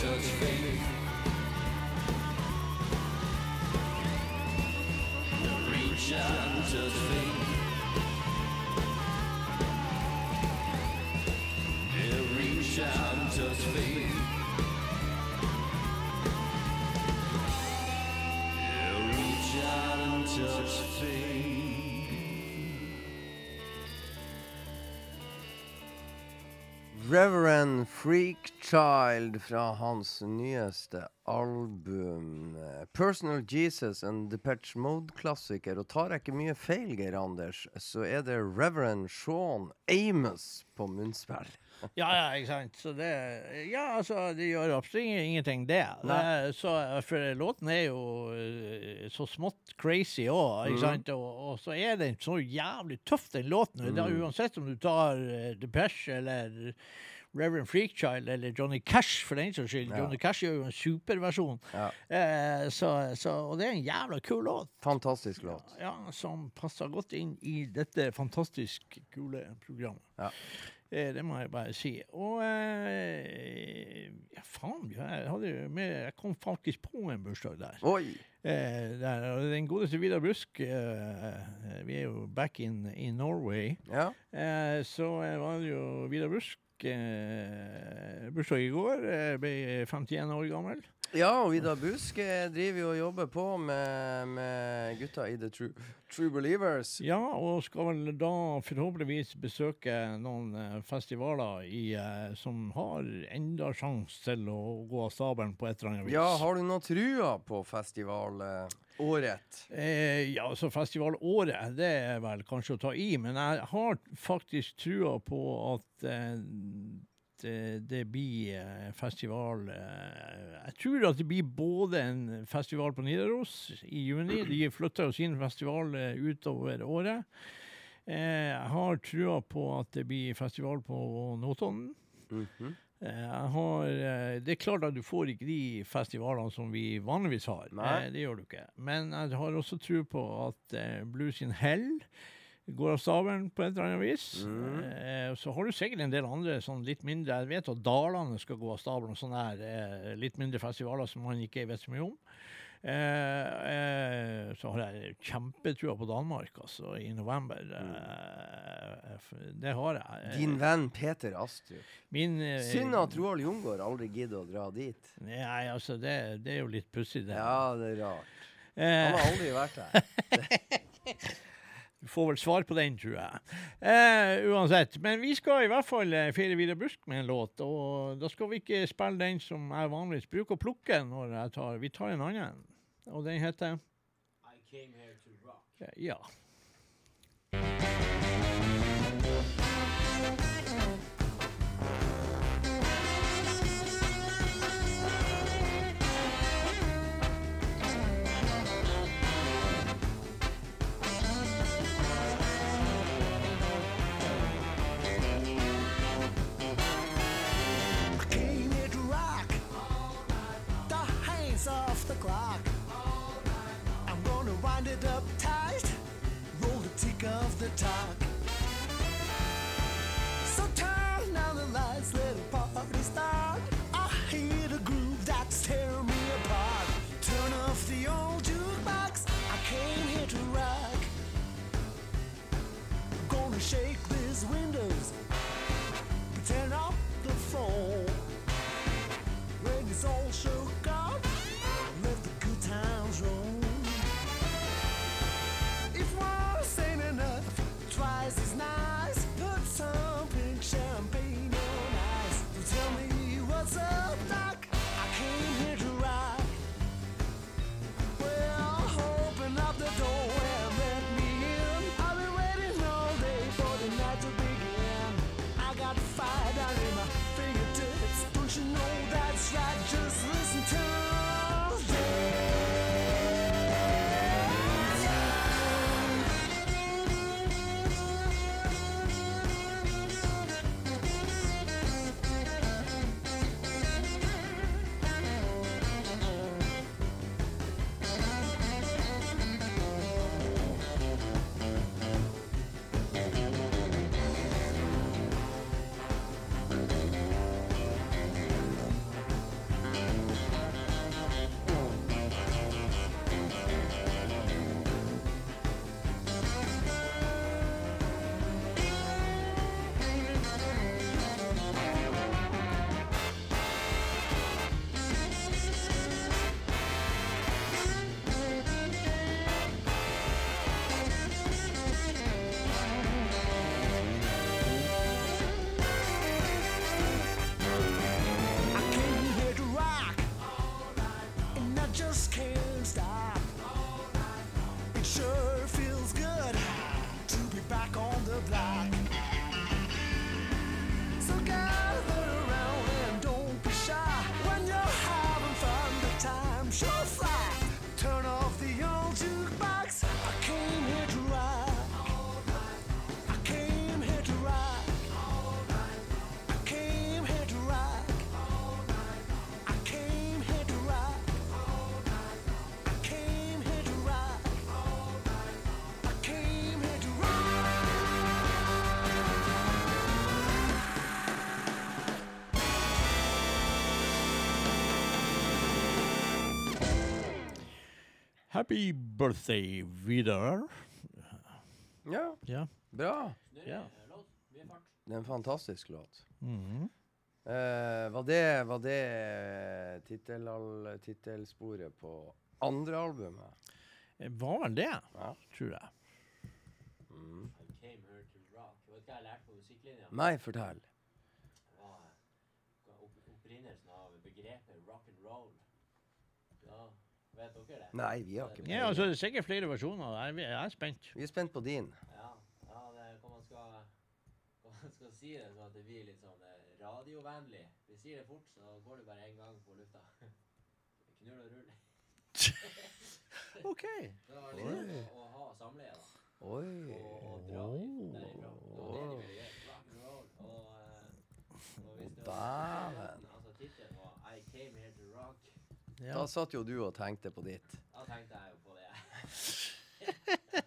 touch faith. Reach out and touch faith. He'll reach out and touch faith. Reverend Freakchild fra hans nyeste album eh, Personal Jesus, en Depeche Mode-klassiker. Og tar jeg ikke mye feil, Geir Anders, så er det Reverend Sean Amos på munnspill. Ja, ja, ikke sant. Så det Ja, altså, det gjør absolutt ingenting, det. det så, for låten er jo eh, så smått crazy òg, ikke sant. Og, og så er den så jævlig tøff, den låten. Mm. Da, Uansett om du tar uh, Depeche eller Reverend Freakchild eller Johnny Cash, for den saks skyld. Ja. Johnny Cash gjør jo en superversjon. Ja. Eh, så, så, og det er en jævla kul låt. Fantastisk låt. Ja, som passer godt inn i dette fantastisk kule programmet. Ja. Eh, det må jeg bare si. Og eh, ja, faen, jeg, hadde jo med, jeg kom faktisk på en bursdag der. Oi! Eh, der og den godeste Vidar Brusk eh, Vi er jo back in, in Norway. Ja. Eh, så eh, var det jo Vidar Brusk eh, bursdag i går. Ble 51 år gammel. Ja, og Vidar Busk eh, driver jo og jobber på med, med gutta i The True, True Believers. Ja, og skal vel da forhåpentligvis besøke noen eh, festivaler i, eh, som har enda sjanse til å gå av stabelen på et eller annet vis. Ja, har du noe trua på festivalåret? Eh, ja, altså festivalåret, det er vel kanskje å ta i, men jeg har faktisk trua på at eh, det, det blir eh, festival eh, Jeg tror at det blir både en festival på Nidaros i juni. De flytter jo sin festival eh, utover året. Eh, jeg har trua på at det blir festival på Notodden. Mm -hmm. Har, eh, det er klart at du får ikke de festivalene som vi vanligvis har. Nei. Eh, Det gjør du ikke. Men jeg har også tro på at eh, Blues in Hell går av stabelen på et eller annet vis. Mm. Eh, så har du sikkert en del andre sånn litt mindre Jeg vet at Dalane skal gå av stabelen, sånne her eh, litt mindre festivaler som man ikke vet så mye om. Eh, så har jeg kjempetrua på Danmark, altså, i november. Eh, det har jeg. Din venn Peter Astrup. Min, Synd at Roald Jungård aldri gidder å dra dit. Nei, altså, det, det er jo litt pussig, det. Ja, det er rart. Han har aldri vært der. Du får vel svar på den, tror jeg. Eh, uansett. Men vi skal i hvert fall eh, feire Vidar Busk med en låt. Og da skal vi ikke spille den som jeg vanligvis bruker å plukke når jeg tar Vi tar en annen. Og den heter I came here to rock. Ja. Of Happy birthday, Vidar. Ja, Ja. bra. ja. Det er en fantastisk låt. Mm -hmm. uh, var det, var det tittel- tittelsporet på andre albumet? Var vel det, Ja. tror jeg. Mm. I came here to rock. Vet du hva jeg lærte på musikklinja? Nei, fortell. Det var eh, opp, opprinnelsen av begrepet rock and roll. Ja, vet dere det? Nei, vi har ikke Ja, altså, det er sikkert flere versjoner. Jeg, jeg er spent. Vi er spent på din. Ja, ja det er hva man skal, hva man skal si det sånn at det blir litt sånn eh, radiovennlig. Vi sier det fort, så går det bare én gang på lufta. Knull og rull. OK. Det var litt å, å ha samleie, da. Oi. Og, og dra ifra- derifra. Det var det de ville gjøre. Rock and roll. Og, eh, og det Dæven. Altså, tittelen var I came here to rock. Ja. Da satt jo du og tenkte på ditt. Da tenkte jeg jo på det.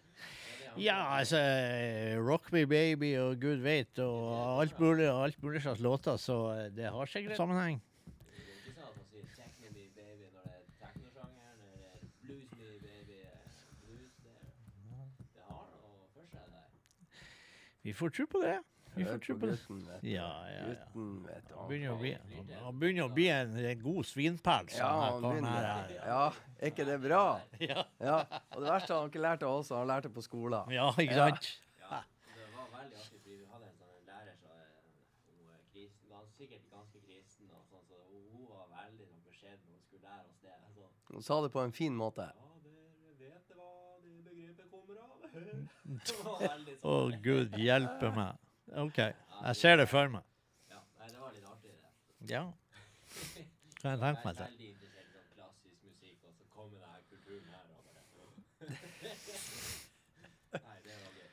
Ja, altså Rock Me Baby og Gud veit og alt mulig og alt mulig slags låter, så eh, det har sikkert sammenheng. Vi får tro på det. Vi får tro på det. gutten, vet du. Ja, ja, ja. Gutten, vet du. Han begynner å bli, han begynner å bli en, en god svinpels. Ja, han begynner. her. Ja, er ikke det bra? Ja. Ja. Og det verste han ikke lærte av oss, han lærte på skolen. ja, ikke sant? Ja, det var veldig artig, fordi vi hadde en sånn lærer som hun kristen, gans, sikkert ganske kristen, og sånn, så hun hun var veldig sånn beskjeden når hun skulle lære oss det. Så, Han sa det på en fin måte. ja, dere vet hva det begrepet kommer av. det var veldig Å, sånn. gud hjelpe meg. OK, jeg ser det for meg. Ja, nei, det var litt artig det. Ja. Kan jeg tenke meg er til. veldig interessert i sånn klassisk musikk, og så kommer denne kulturen her og bare Nei, det var gøy.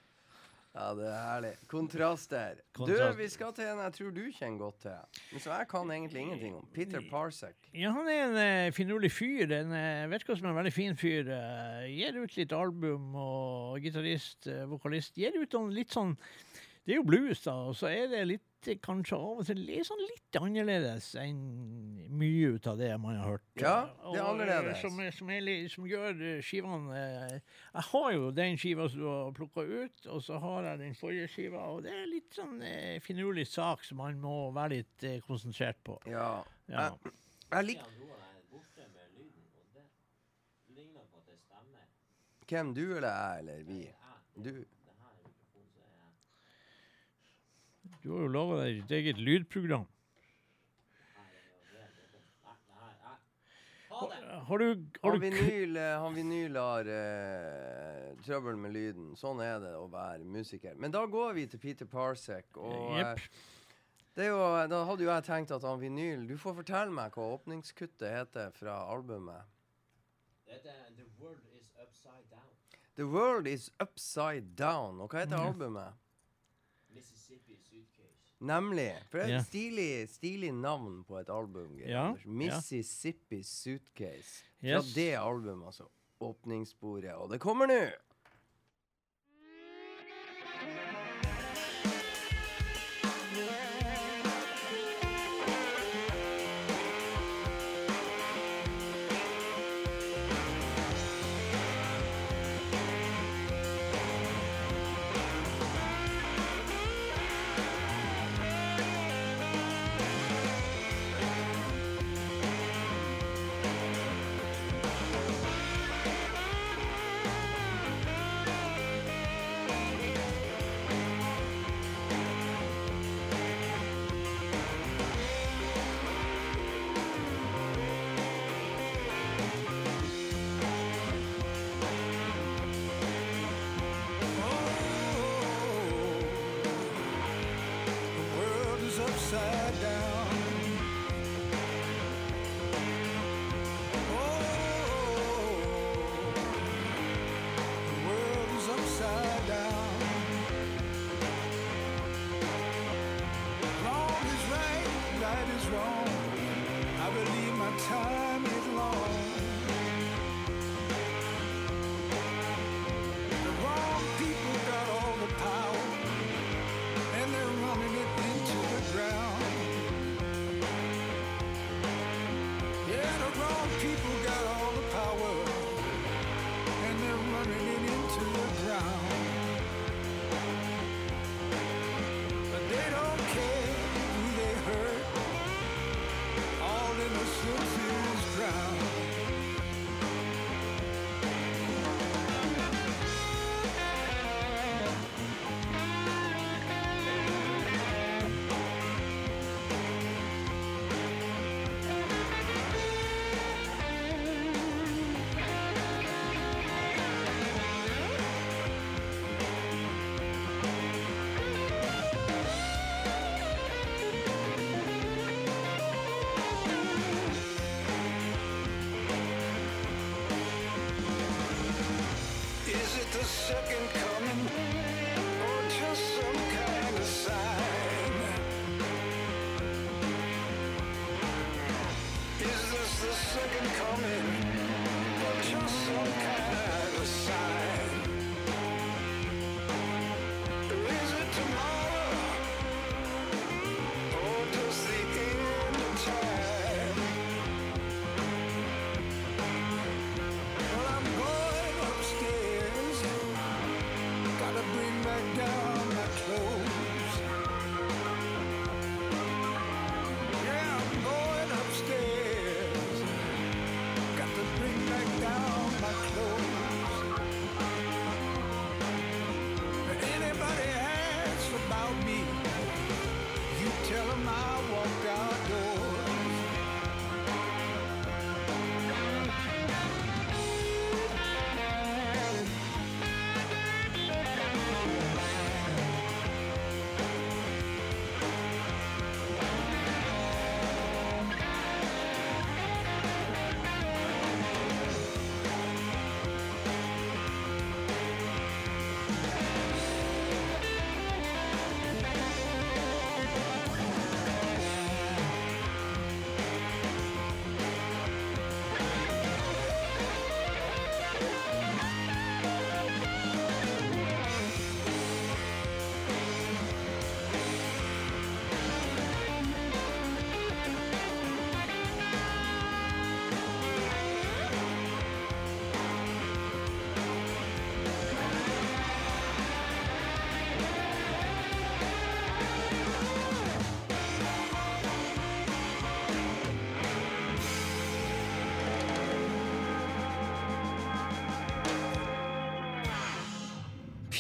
Ja, det er herlig. Kontraster. Kontrast. Du, vi skal til en jeg tror du kjenner godt til. Men som jeg kan egentlig ingenting om. Peter Parsek. Ja, han er en uh, finurlig fyr. En uh, virker som en veldig fin fyr. eh, gir ut litt album og gitarist, eh, vokalist. Gir ut noen litt sånn Det er jo blues, da, og så er det litt kanskje av og til litt sånn litt annerledes enn mye ut av det man har hørt. Ja, det er eh, annerledes. Som, som, er, som gjør eh, skivene eh, Jeg har jo den skiva som du har plukka ut, og så har jeg den forrige skiva, og det er litt sånn finurlig sak som man må være litt konsentrert på. Ja. Ja. Jeg, jeg liker er. Hvem, du eller jeg eller vi? Du. det her er mikrofonen, så er jeg Du har jo laga deg ditt eget lydprogram. Har du, har du han, vinyl, eh, han vinyl har uh, trøbbel med lyden. Sånn er det å være musiker. Men da går vi til Peter Parsek. Og Jepp. eh, det er jo, da hadde jo jeg tenkt at han vinyl Du får fortelle meg hva åpningskuttet heter fra albumet. The World Is Upside Down. The World Is Upside Down. Og hva heter Mm. albumet? Nemlig. For det er et stilig, stilig navn på et album. Ja, Mississippi Suitcase. Fra Yes. det albumet, altså. Åpningssporet. Og det kommer nå! People Is it tomorrow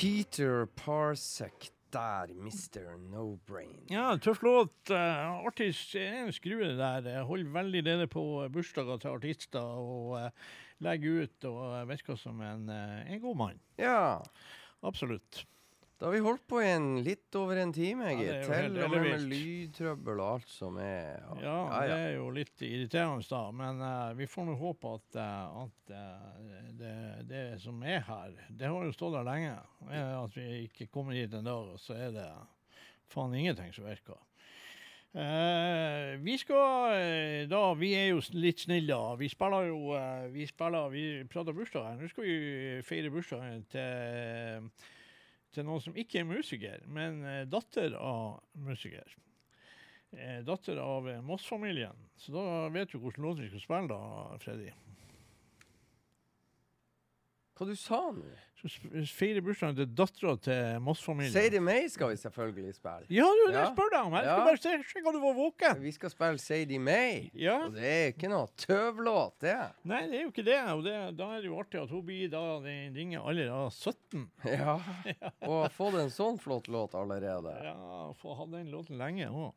Peter Parsec der, Mr. No Brain. Ja, tøff låt. Uh, artist er en skrue der. Holder veldig rede på bursdager til artister og uh, legger ut og virker som en, uh, en god mann. Ja, Absolutt. Da har vi holdt på i en litt over en time, Ja, det jo helt Til og med med lydtrøbbel og alt som er. Ja, det er jo litt irriterende, da. Men uh, vi får nå håpe at, uh, at uh, det, det som er her, det har jo stått der lenge. At vi ikke kommer hit en dag, og så er det faen ingenting som virker. Vi skal da Vi er jo litt snille, da. Vi spiller jo Vi spiller Vi prater bursdag her. Nå skal vi feire bursdagen til til noen som ikke er musiker, men eh, datter av musiker. Eh, datter av eh, Moss-familien. Så da vet du hvilken låt vi skal spille, da, Freddy. Hva du sa nå? Så sp- feire bursdagen til dattera til Moss-familien. Sadie May skal vi selvfølgelig spille. Ja, du, det Ja. spør deg om. Jeg skal bare se, se om du var våken. Vi skal spille Sadie May. Ja. Og det er ikke noe tøvlåt, det. Nei, det er jo ikke det. Og det, da er det jo artig at hun blir da den ringer alle da 17. Ja. Og har fått en sånn flott låt allerede. Ja, få ha den låten lenge òg.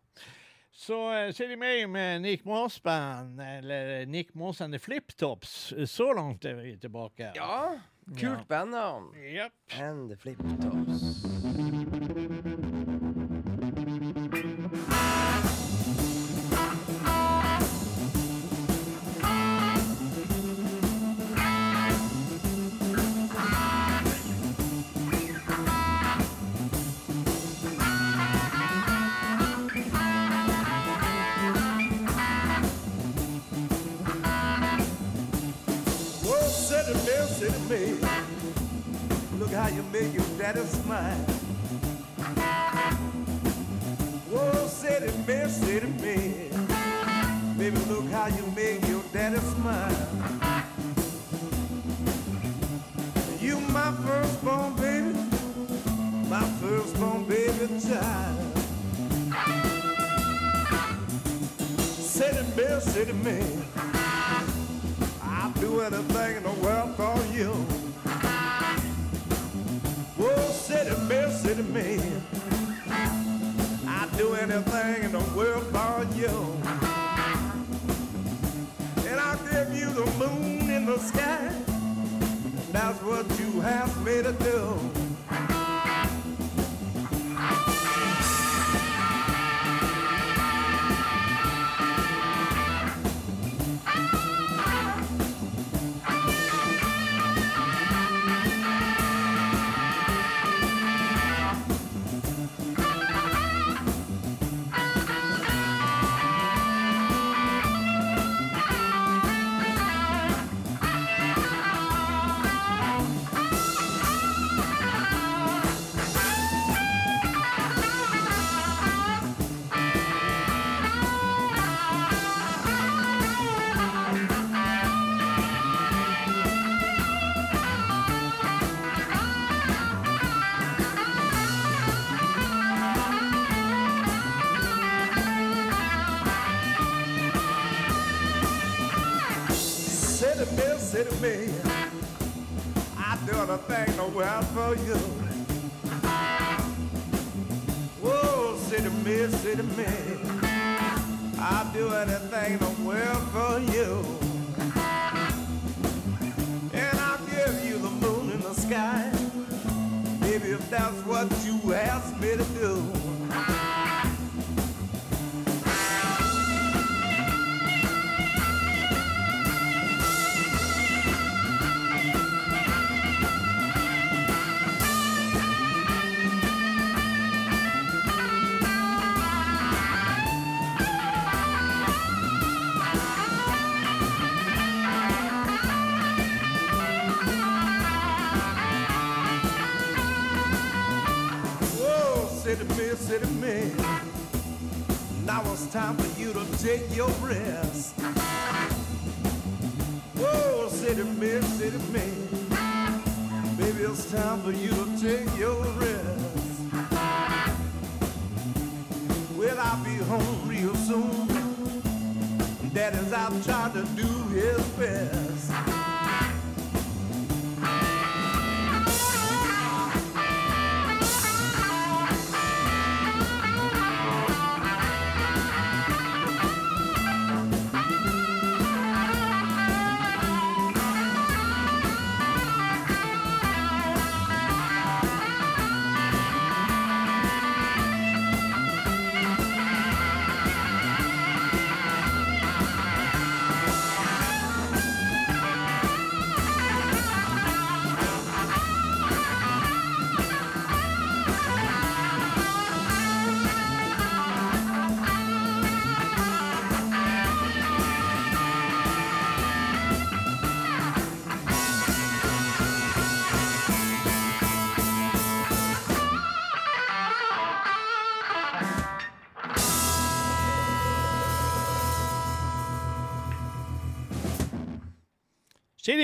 Så uh, Sadie May med Nick Moss Band, eller Nick Moss and the Flip Tops. Så langt er vi tilbake. Ja, kult bandnavn. Yep. And the Flip baby. Look how you make your daddy smile. Whoa, say to me, say to me. Baby, look how you make your daddy smile. You my firstborn baby, my firstborn baby child. Say to me, say to me. I'll do anything in the world for you. Whoa, city man, city man. I'll do anything in the world for you. And I'll give you the moon in the sky. That's what you asked me to do. World for you. Whoa, city me, city me. I do anything in the for you. And I'll give you the moon in the sky. Baby, if that's what you ask me to do. City me. Now it's time for you to take your rest. Whoa, city me, city me. Baby, it's time for you to take your rest. Well, I'll be home real soon. Daddy's out trying to do his best.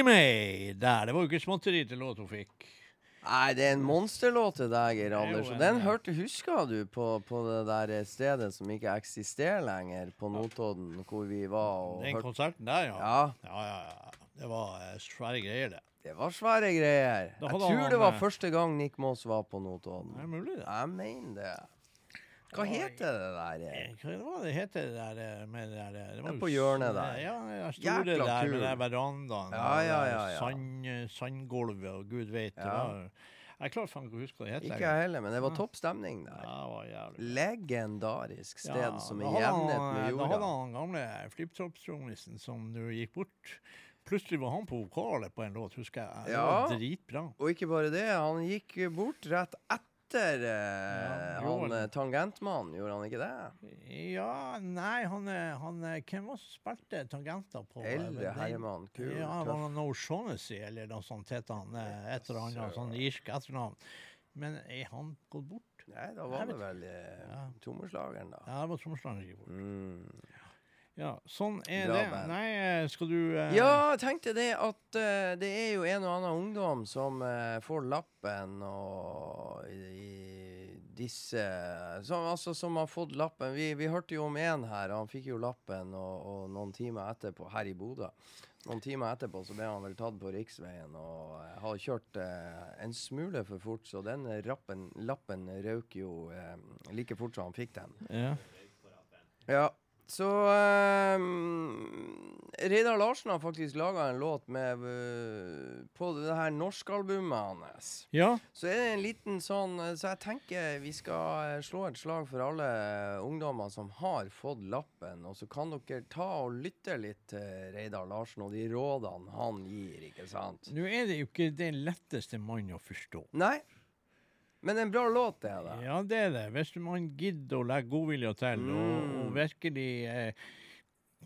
May der. Det var jo ikke småtteri til låt hun fikk. Nei, det er en monsterlåt til deg, Geir er Anders. Og den hørte, husker du, på, på det der stedet som ikke eksisterer lenger, på Notodden, hvor vi var og Den hørte konserten der, ja. Ja, Ja, ja, ja. Det var eh, svære greier, det. det var svære greier. Jeg tror han, det var eh, første gang Nick Moss var på Notodden. Det er mulig, det. Jeg mener det. Hva heter det der? Eh? Hva var det heter det der eh, med det der eh, det var Ja, jo på hjørnet der. Ja, det store Jækla der med den verandaen. Ja, ja, ja, ja. Sand, sandgulvet og gud vet. det Ja. var- Jeg klarer faen ikke å huske hva det heter. Ikke jeg heller, men det var Ja. topp stemning Ja, der. det var jævlig. Legendarisk sted Ja, som er jevnet med Da hadde jorda. han gamle flipptroppstrommisen som nå gikk bort. Plutselig var han på vokalet på en låt, husker jeg. Det Ja. var dritbra. Og ikke bare det, han gikk bort rett etter eh, Ja, han eh, tangentmannen, gjorde han ikke det? Ja, nei, han, er- han Hvem var det som spilte tangenter på eh, Eldre herremann, kul, Ja, tøff. var han O'Shaughnessy, eller noe sånt het han. eh, Et eller annet sånn irsk etternavn. Men er han gått bort? Nei, da var det vel eh, Ja. trommeslageren, da. Ja, det var trommeslageren som gikk bort. Mm. Ja, sånn er Bra det. band. Nei, eh, skal du eh, Ja, jeg tenkte det at eh, det er jo en og annen ungdom som eh, får lappen og i, i disse som, altså, som har fått lappen. Vi, vi hørte jo om en her, han fikk jo lappen og, og noen timer etterpå her i Bodø. Noen timer etterpå så ble han vel tatt på riksveien og eh, har kjørt eh, en smule for fort, så den rappen, lappen røk jo eh, like fort som han fikk den. ja. Ja, så um, Reidar Larsen har faktisk laga en låt med uh, På det her norskalbumet hans. ja. Så er det en liten sånn eh, Så jeg tenker vi skal eh, slå et slag for alle ungdommer som har fått lappen. Og så kan dere ta og lytte litt til Reidar Larsen og de rådene han gir, ikke sant? Nå er det jo ikke den letteste mannen å forstå. Nei, men en bra låt, det er det. Ja, det er det. Hvis man gidder å legge godvilje til og, Mm. og virkelig eh,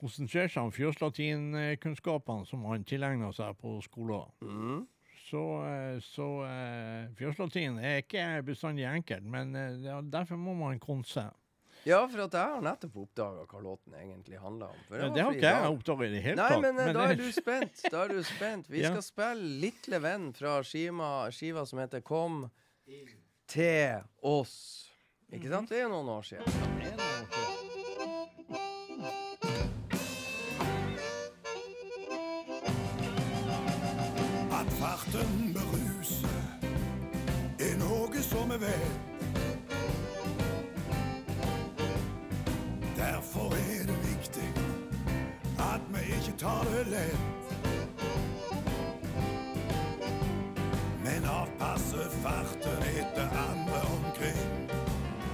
konsentrere seg om fjøslatinkunnskapene som han tilegna seg på skolen, Mm. så, eh, så eh, Fjøslatin er ikke bestandig enkelt, men eh, er- derfor må man konse. Ja, for at jeg har nettopp oppdaga hva låten egentlig handler om. For Ja, det har ikke jeg dag. oppdaga i det hele Nei, tatt. men, eh, da er du spent. Da er du spent. Vi Ja. skal spille 'Litle venn' fra skiva, skiva som heter 'Kom til oss'. Ikke sant? Det er noen år siden. det er noe- farten beruser, er noe som vi vet. Derfor er det viktig at vi ikke tar det lett. Farten etter andre omkring.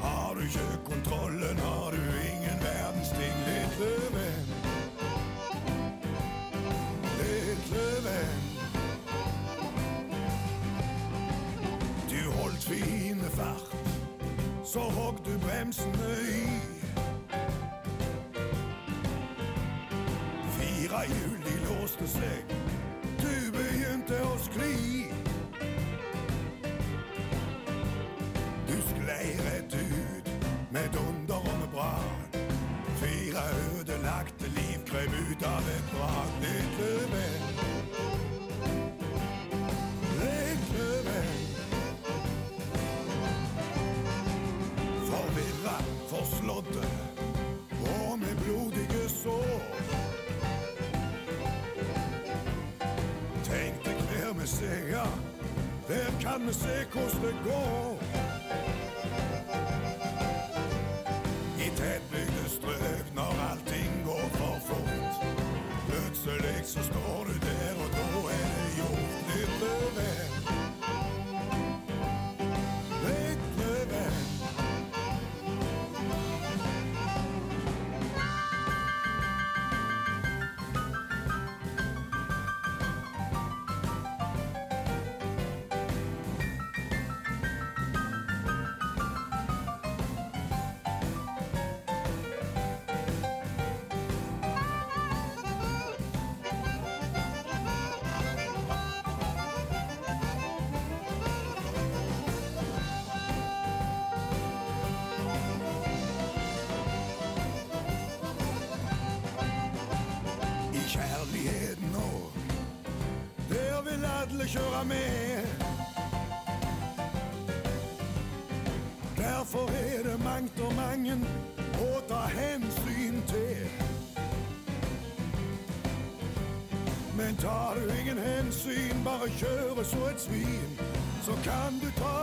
Har du ikke kontrollen, har du ingen verdens ting. Lille venn. Lille venn. Du holdt fine fart, så hogg du bremsene i. Fire hjul, de låste seg. Krøp ut av et vrak. Lille venn. Lille venn. Forvirra, forslådde og med blodige sår. Tenk deg hver ser, ja. Der kan vi se hvordan det går. Kjører så et svin, så kan du ta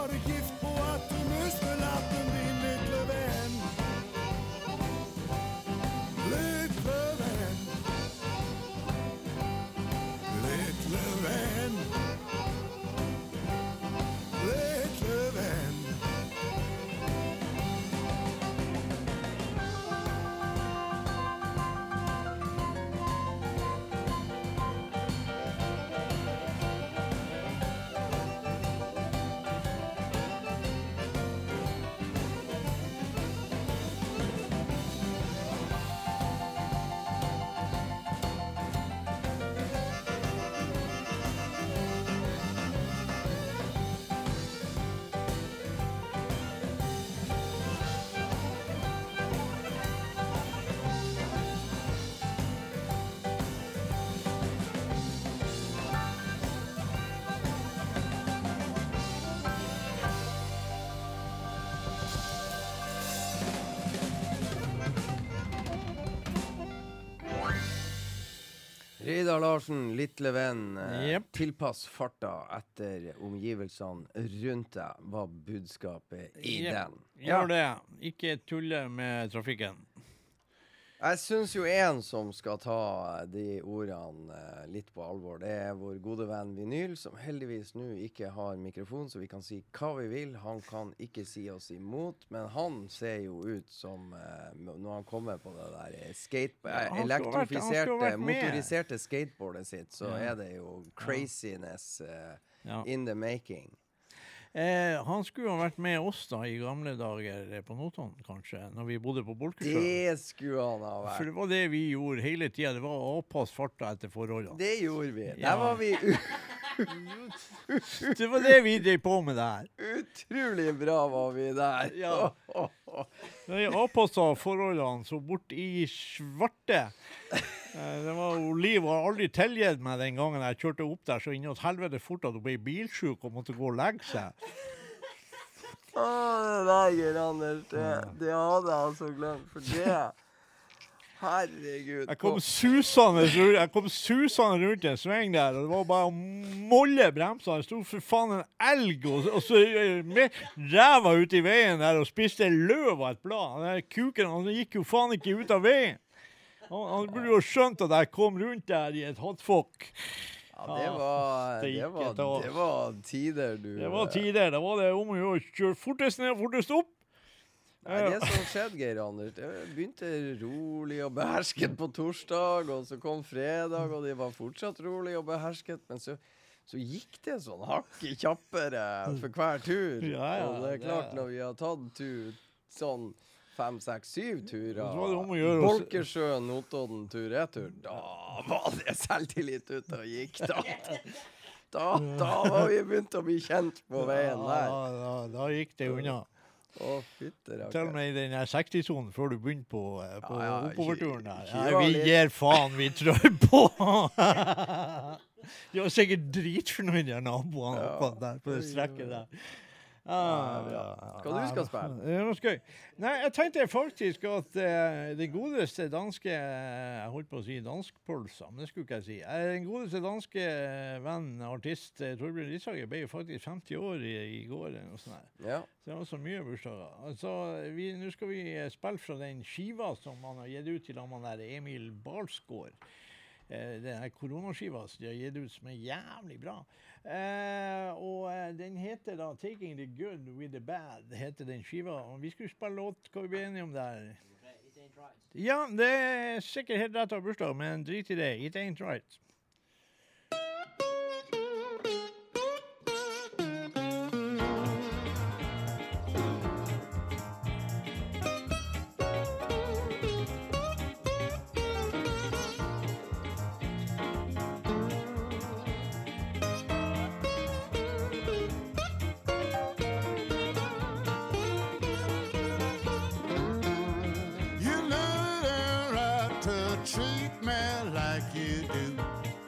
Reidar Larsen, lille venn. Yep. Tilpass farta etter omgivelsene rundt deg, var budskapet i yep. den. Ja. Gjør det. Ikke tulle med trafikken. Jeg syns jo en som skal ta de ordene eh, litt på alvor, det er vår gode venn Vinyl, som heldigvis nå ikke har mikrofon, så vi kan si hva vi vil. Han kan ikke si oss imot, men han ser jo ut som eh, Når han kommer på det der eh, skate, Ja, elektrifiserte, vært motoriserte skateboardet sitt, så Ja. er det jo craziness Ja. in the making. Eh, han skulle ha vært med oss da i gamle dager eh, på Notodden, kanskje, når vi bodde på Bolkesjøen. Det skulle han ha vært. For det var det vi gjorde hele tida. Det var å avpasse farta etter forholdene. Det gjorde vi. Ja. Der var vi Det var det vi drev på med der. utrolig bra, var vi der. Ja. Vi avpassa forholdene så bort i svarte. Eh, Det var Liv har aldri tilgitt meg den gangen jeg kjørte opp der så innåt helvete fort at hun ble bilsjuk og måtte gå og legge seg. Å, det der, Geir Anders, det, det hadde jeg altså glemt. For det Herregud. Jeg kom susende rundt, jeg kom susende rundt en sving der, og det var bare å molle bremsene. Det sto for faen en elg og, og så eh, med ræva ut i veien der og spiste løv av et blad. Den kuken han gikk jo faen ikke ut av veien. Han, han burde jo skjønt at jeg kom rundt der i et hotfokk. Ja, det var, det det var, det var tider, du. Det var tider. Da var det om å gjøre å kjøre fortest ned og fortest opp. Nei, det som skjedde, Geir Anders, det begynte rolig og behersket på torsdag, og så kom fredag, og de var fortsatt rolig og behersket, men så, så gikk det sånn hakket kjappere for hver tur. Ja, ja, og det er klart, når vi har tatt tur, sånn fem, seks, syv turer, Bolkesjøen, Notodden tur-retur, da var det selvtillit ute og gikk, da. Da, da var vi begynt å bli kjent på veien Ja, der. da, da, da gikk det unna. Å, fytte Til og med i den 60-sonen før du begynte på, eh, på Ja, ja, oppoverturen der. Ja, vi gir faen, vi trør på! De var sikkert dritfornøyde, de naboene Ja. der på det strekket der. Ja, Ah, bra. Hva du skal spille? Det var skøy. Nei, jeg tenkte faktisk at uh, den godeste danske Jeg holdt på å si danskpølsa, men det skulle ikke jeg si. Eh, den godeste danske eh, venn, artist eh, Torbjørn Rishager, ble jo faktisk 50 år i, i går. noe. Ja. Så det var så mye bursdager. Altså, Nå skal vi eh, spille fra den skiva som han har gitt ut til han der Emil Balsgaard. Uh, den her koronaskiva som de har gitt ut, som er jævlig bra. Eh, og eh, den heter da 'Taking the Good with the Bad'. heter den skiva. Og vi skulle spille låt, hva vi ble enige om der? Ja, det er sikkert helt rett av bursdag, men drit i det. It ain't right. Like you do.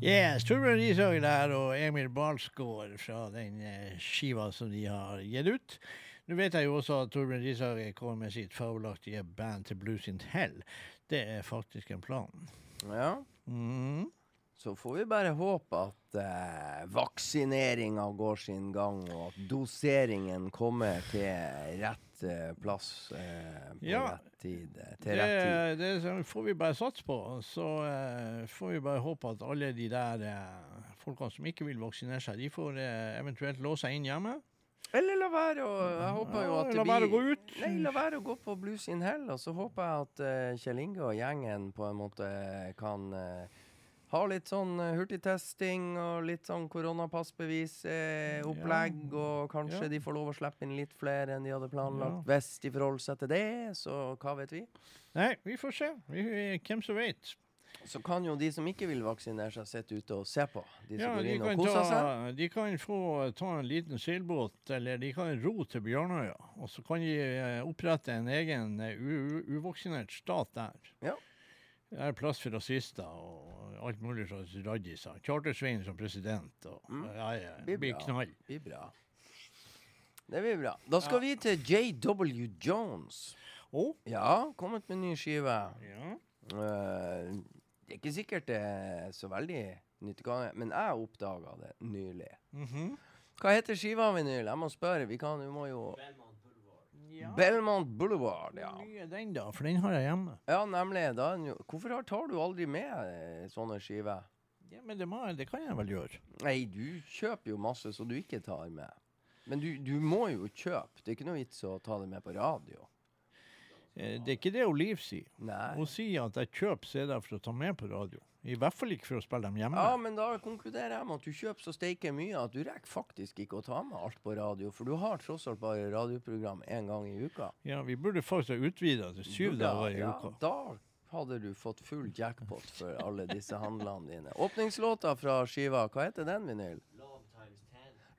Yes, Torbjørn Rishaug der og Emil Balsgaard fra den eh, skiva som de har gitt ut. Nå vet jeg jo også at Torbjørn Rishaug kommer med sitt fabelaktige band til Blues in Hell. Det er faktisk en plan. Ja. Mm. Så får vi bare håpe at eh, vaksineringa går sin gang, og at doseringen kommer til rett eh, plass eh, på Ja. rett tid. eh, Til rett tid. Det, det får vi bare satse på. Så eh, får vi bare håpe at alle de der eh, folkene som ikke vil vaksinere seg, de får eh, eventuelt låse seg inn hjemme. Eller la være å Jeg håper jo at det la være å gå ut. Nei, la være å gå på Blues in Hell. Og så håper jeg at Kjell Inge og gjengen på en måte kan ha litt sånn eh, hurtigtesting og litt sånn koronapassbevis-opplegg. ja. og kanskje Ja. de får lov å slippe inn litt flere enn de hadde planlagt. Ja. Hvis de forholder seg til det, så hva vet vi? Nei, vi får se. Vi, vi, hvem som vet. Så kan jo de som ikke vil vaksinere seg, sitte ute og se på. De som Ja, går inn og koser koser seg. ta, de kan få ta en liten seilbåt, eller de kan ro til Bjørnøya. Og så kan de eh, opprette en egen eh, uvaksinert stat der. Ja. Det er plass for rasister og alt mulig slags raddiser. Chartersveien som president. Og, Mm. ja, ja, Blir det blir bra. knall. Det blir bra. Det blir bra. Da skal vi til JW Jones. Oh. Ja, kommet med ny skive. Ja. Uh, det er ikke sikkert det er så veldig nytt, hva- men jeg oppdaga det nylig. Mhm. Hva heter skiva, vinyl? Jeg må spørre. Vi, kan, vi må jo ja. Belmont Boulevard, ja. Hvor mye er den, da? For den har jeg hjemme. Ja, nemlig. Da, hvorfor tar du aldri med eh, sånne skiver? Ja, Men det, må, det kan jeg vel gjøre. Nei, du kjøper jo masse så du ikke tar med. Men du, du må jo kjøpe. Det er ikke noe vits å ta det med på radio. Eh, Det er ikke det Liv sier. Nei. Hun sier at jeg kjøper CD-er for å ta med på radio. I hvert fall ikke for å spille dem hjemme. Ja, men da konkluderer jeg med at du kjøper så steike mye at du rekker faktisk ikke å ta med alt på radio, for du har tross alt bare radioprogram én gang i uka. Ja, vi burde faktisk ha utvida til syv Da- dager i ja, uka. Da hadde du fått full jackpot for alle disse handlene dine. Åpningslåta fra skiva, hva heter den, vinyl?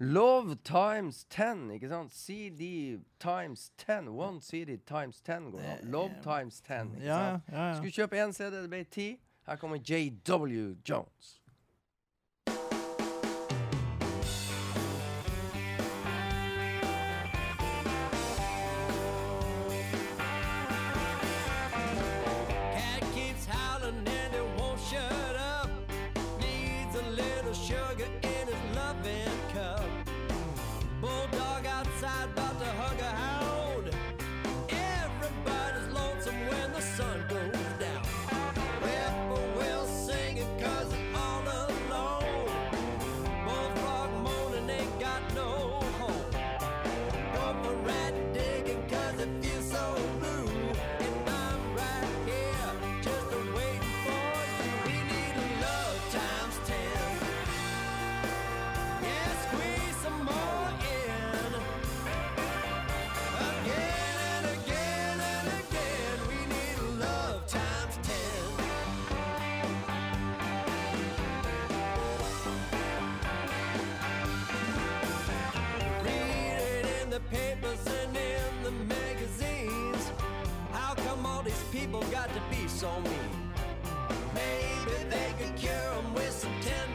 Love times 10, ikke sant? CD times 10. One CD times 10 går an. Love times 10, ikke sant? Skulle kjøpe én CD, det ble ti. Her kommer JW Jones. on me. Maybe they could cure them with some tender.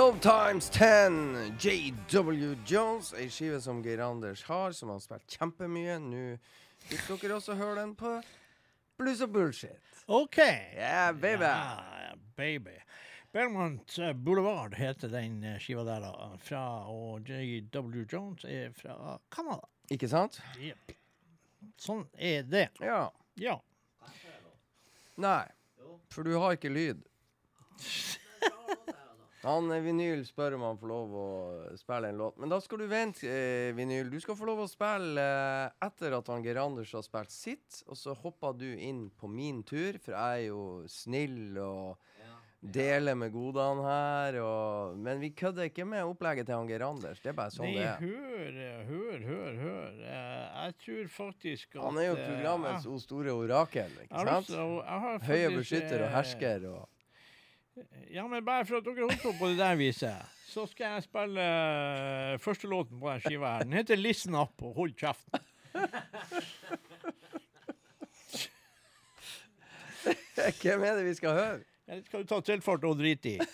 Love Times 10, JW Jones. Ei skive som Geir Anders har, som han har spilt kjempemye. Nå fikk dere også høre den på Blues og Bullshit. OK. Yeah, baby. Ja, baby. Belmont eh, Boulevard heter den eh, skiva der, da. Fra, og JW Jones er fra Canada. Ikke sant? Jepp. Sånn er det. Ja. Ja. Nei, for du har ikke lyd. Han eh, Vinyl spør om han får lov å spille en låt. Men da skal du vente, eh, Vinyl. Du skal få lov å spille eh, etter at han Geir Anders har spilt sitt. Og så hopper du inn på min tur, for jeg er jo snill og deler med godene her. Og, men vi kødder ikke med opplegget til han Geir Anders. Det er bare sånn Nei, det er. hør, hør, hør, hør. Eh, Jeg tror faktisk at Han er jo eh, programmets jeg- o store orakel, ikke har sant? til å- jeg har Høye beskytter og hersker og Ja, men bare for at dere holdt på på det der viset, så skal jeg spille uh, første låten på den skiva her. Den heter 'Listen Up' og 'Hold kjeften'. Hvem er det vi skal høre? Ja, Det skal du ta tilfart og drite i.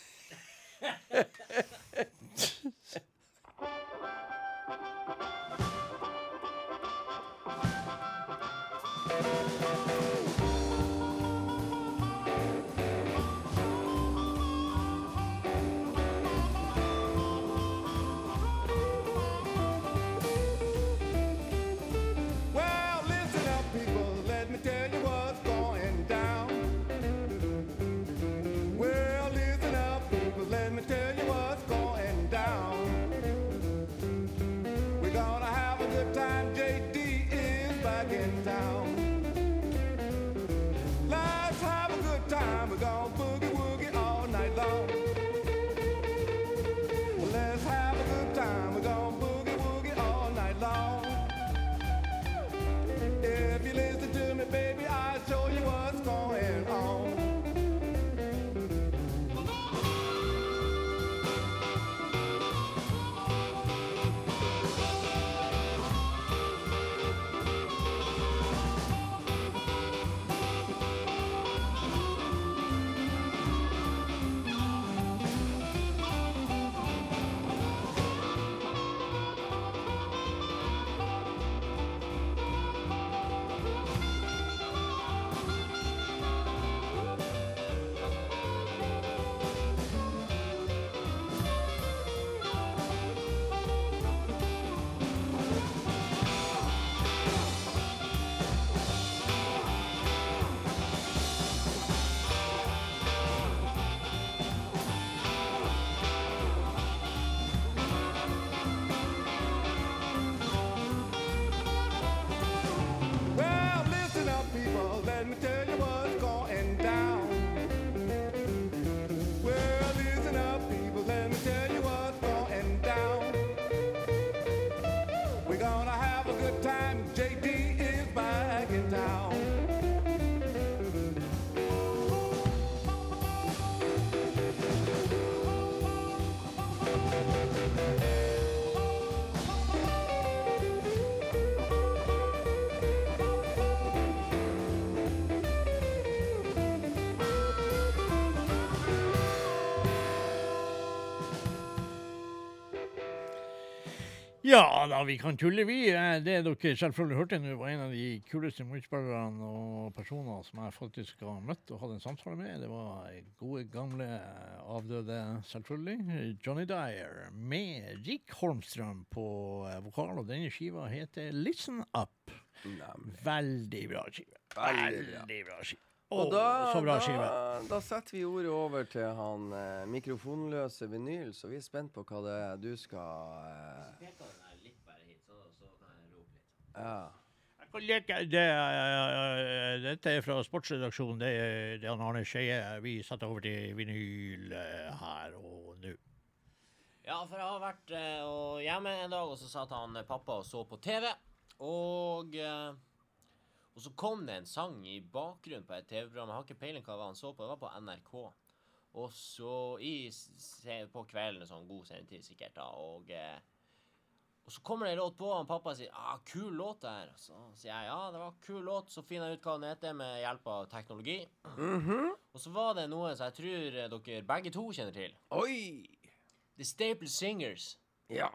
Ja da, vi kan tulle, vi. Eh, Det dere selvfølgelig hørte nå, var en av de kuleste motspillerne og personer som jeg faktisk har møtt og hatt en samtale med. Det var gode, gamle, avdøde, selvfølgelig, Johnny Dyer med Rick Holmstrøm på eh, vokal. Og denne skiva heter Listen Up. Veldig bra skive. Veldig bra. Skive. Og da, så da, da setter vi ordet over til han eh, mikrofonløse vinyl, så vi er spent på hva det er du skal eh, Eh, dette er fra sportsredaksjonen. Det er, er Arne Skeie. Vi setter over til vinyl eh, her og nå. Ja, for jeg har vært eh, hjemme en dag, og så satt han pappa og så på TV. Og Og så kom det en sang i bakgrunnen på et TV-program. Jeg har ikke peiling hva han så på. Det var på NRK. Og så i, på kvelden, sånn god sendetid sikkert, da, og og så kommer det ei låt på, og pappa sier ah, 'kul låt det her'. Så sier jeg ja, det var en kul låt. Så finner jeg ut hva den heter med hjelp av teknologi. Og så var det noe som jeg tror dere begge to kjenner til. Oi! The Staple Singers. Ja,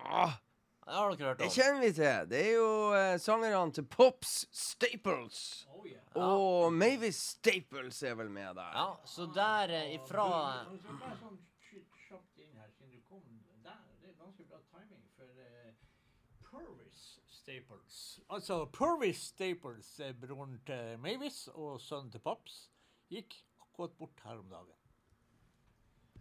Det har dere hørt om. det kjenner vi til. Det er jo eh, sangerne til Pops Staples. Oh, yeah. Og Mavis Staples er vel med der. Ja, så der eh, ifra Du, du, bare sånn kj- kjapt inn her, siden du kom der. Det er ganske bra timing, for uh, Purvis Staples Altså, Purvis Staples, eh, broren til Mavis og sønnen til Paps, gikk akkurat bort her om dagen.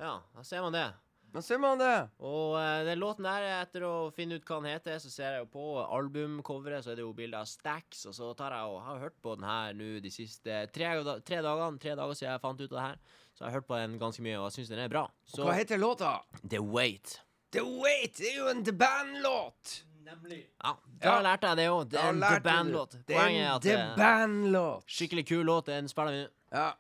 Ja, da ser man det. Da ser man det. Og uh, den låten der, etter å finne ut hva den heter, så ser jeg jo på albumcoveret, så er det jo bilde av Stax, og så tar jeg og har hørt på den her nå de siste tre, tre dagene, tre dager siden jeg fant ut av det her. Så jeg har hørt på den ganske mye, og jeg syns den er bra. Så Hva heter låta? The Wait. The Wait! Det er jo en The Band-låt. Nemlig. Ja, da Ja. lærte jeg det òg. Det er en The. Band-låt. Er Poenget er at The eh, Band-låt. skikkelig kul låt, den spiller vi nå. Ja.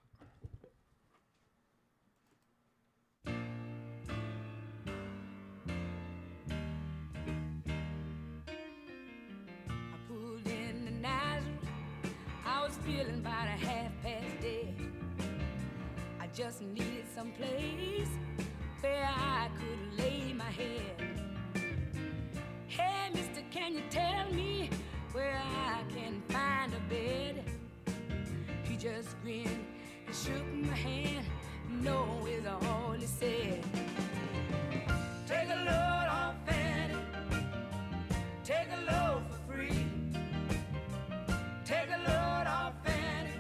I pulled in the Nazareth. I was feeling about a half past dead. I just needed some place where I could lay my head. Can you tell me where I can find a bed? He just grinned and shook my hand. No is all he said. Take a load off Fanny. Take a load for free. Take a load off Fanny.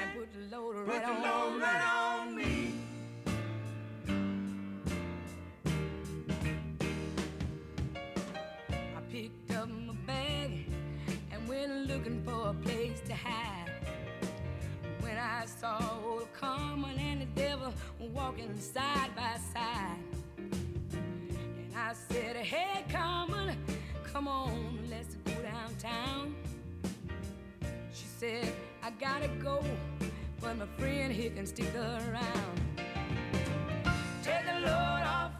And put the load right on. right on for a place to hide. When I saw old Carmen and the devil walking side by side. And I said, Hey, Carmen, come on, let's go downtown. She said, I gotta go, but my friend here can stick around. Take a load off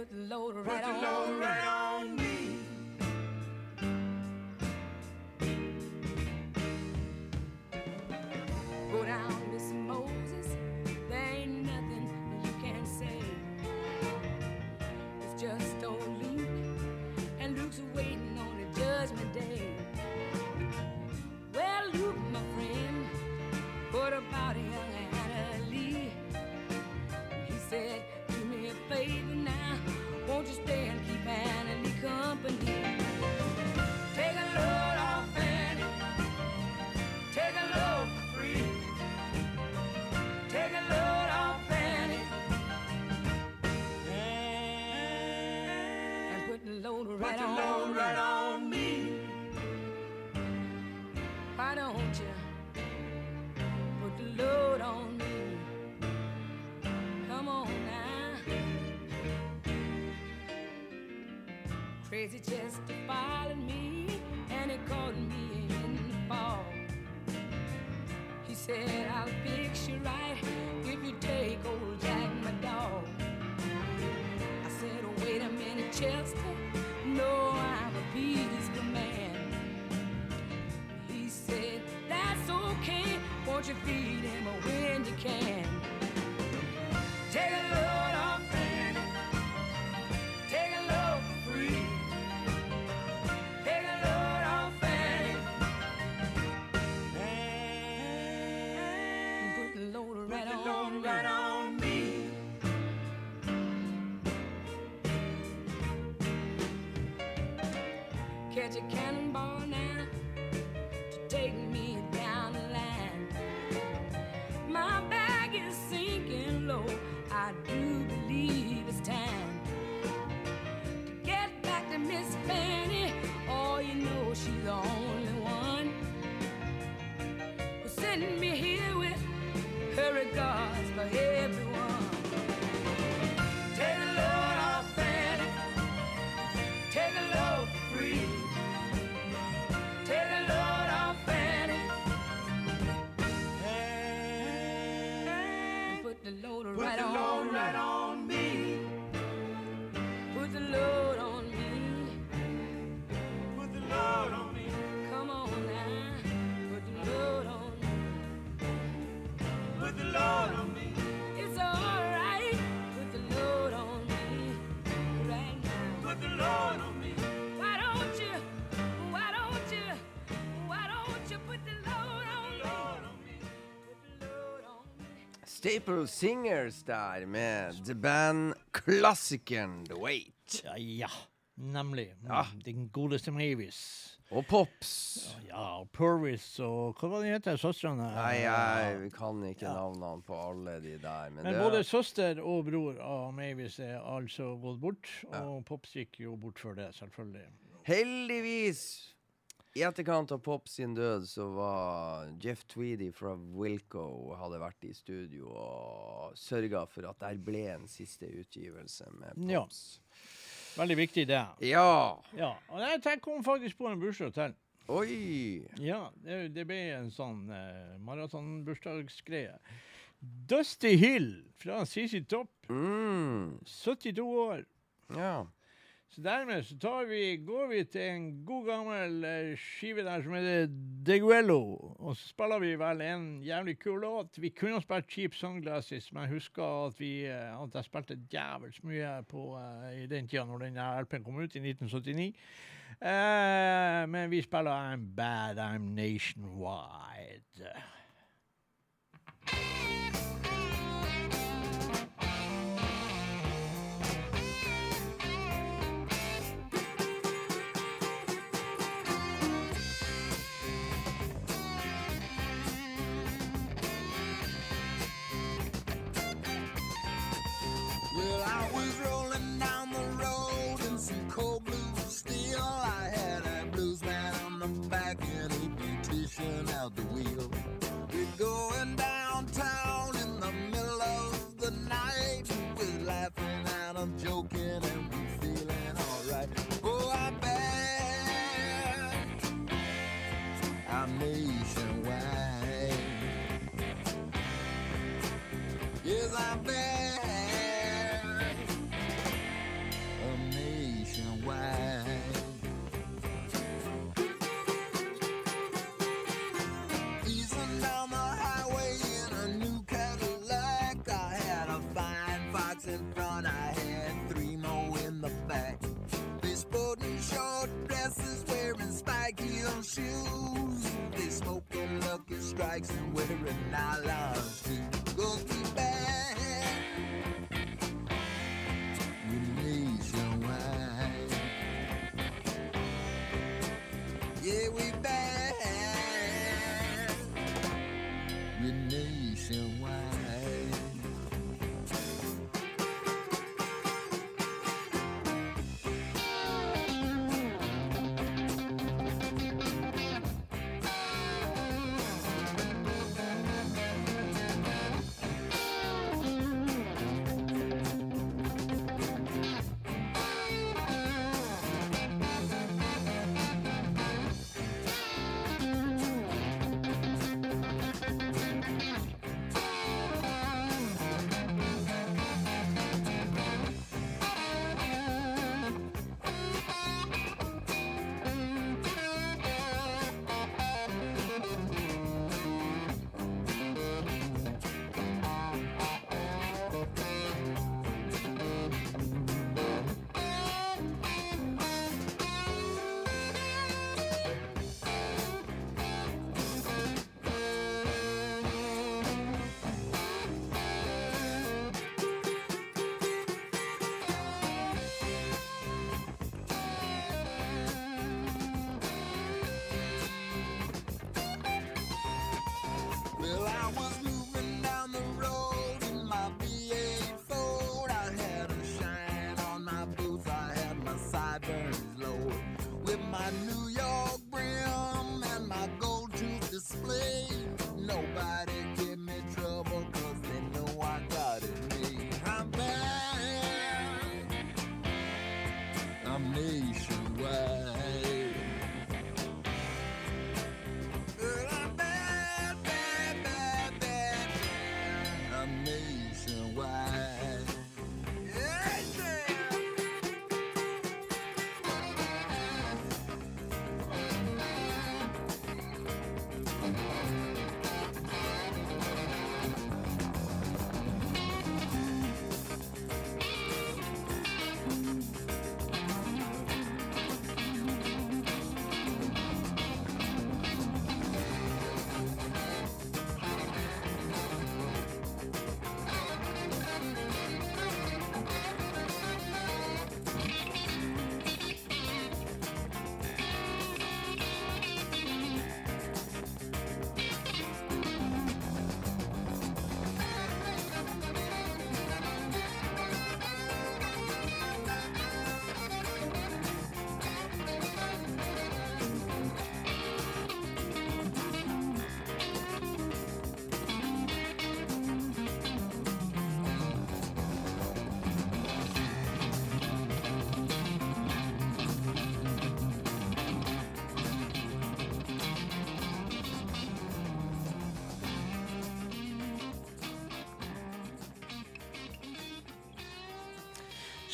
put the load right on. right on me. Put load right on. right on me. Why don't you put the load on me? Come on now. Crazy Chester followed me and he caught me in the fall. He said, I'll fix you right if you take old Jack, my dog. I said, oh, wait a minute, Chester. No, I'm a peaceful man. He said, that's okay. Won't you feed him when you can? Take a load off Fanny. Take a load for free. Take a load off Fanny. And put the load right on. right on Catch a cannonball now to take me down the line. My bag is sinking low. I do believe it's time to get back to Miss Fanny. Oh, you know she's the only one who's sending me here with her regards Staple Singers der med The Band-klassikeren The Wait. Ja, ja. nemlig. Mm, Ja. Den godeste Mavis. Og Pops. Ja, og Purvis og hva var det heter søstrene? Nei, jeg kan ikke navnene på alle de der. Men, Men det, både søster og bror av Mavis er altså gått bort, og Pops gikk jo bort før det, selvfølgelig. heldigvis I etterkant av Pop sin død så var Jeff Tweedy fra Wilco hadde vært i studio og sørga for at der ble en siste utgivelse med Pops. Ja. Veldig viktig, det. Ja. Ja, og jeg kom faktisk på en bursdag til. Oi! Ja, det, det ble en sånn uh, maratonbursdagsgreie. Dusty Hill fra CC Topp, Mm. 72 år. Ja. Så dermed så vi, går vi til en god gammel eh, skive der som heter Deguello. Og så spiller vi vel en jævlig kul låt. Vi kunne ha spilt Cheap Sunglasses, men jeg husker at, vi, eh, at jeg spilte djevelsk mye på, uh, i den tida når den LP-en kom ut, i 1979. Uh, men vi spiller I'm Bad, I'm Nationwide. Russian strikes and we're in nylon.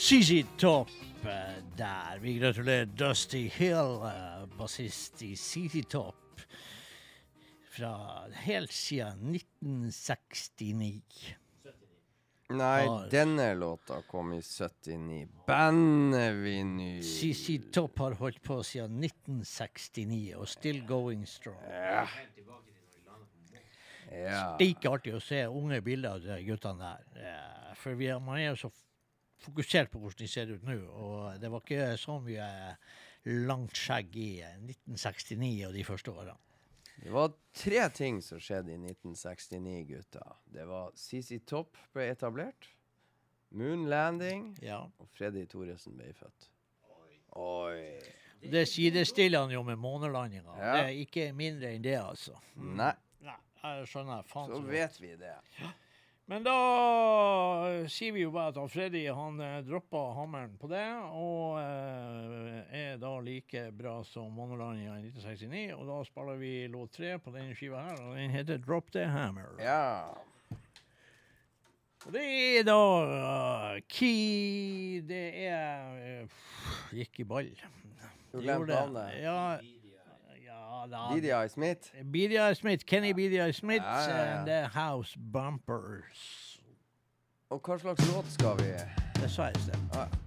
CC Top eh, der. Vi gratulerer Dusty Hill, eh, bassist i CZ Top, fra helt siden 1969. Nei, har, denne låta kom i 79. Bandevinyl. CC Top har holdt på siden 1969 og still going strong. Ja. ja. Det ikke artig å se unge bilder av de guttene der. eh, For vi man er jo så fokusert på hvordan de ser ut nå. Og det var ikke så mye langt skjegg i eh, 1969 og de første årene. Det var tre ting som skjedde i 1969, gutta. Det var CC Topp ble etablert, Moon Landing, Ja. og Freddy Thoresen ble født. Oi. Det sidestiller han jo med månelandinga. Ja. Det er ikke mindre enn det, altså. Nei, Nei, jeg skjønner. Faen så så vet vi det. Men da sier vi jo bare at han Freddy han eh, droppa hammeren på det, og eh, er da like bra som Månelandinga i 1969. Og da spiller vi låt tre på denne skiva her, og den heter Drop the Hammer. Ja. Og det er da uh, Key Det er uh, Gikk i ball. Du glemte det. Ja, ja da. BDI Smith. BDI Smith, Kenny BDI Smith Ja, ja, ja. and the House Bumpers. Og hva slags låt skal vi Det sa jeg i sted.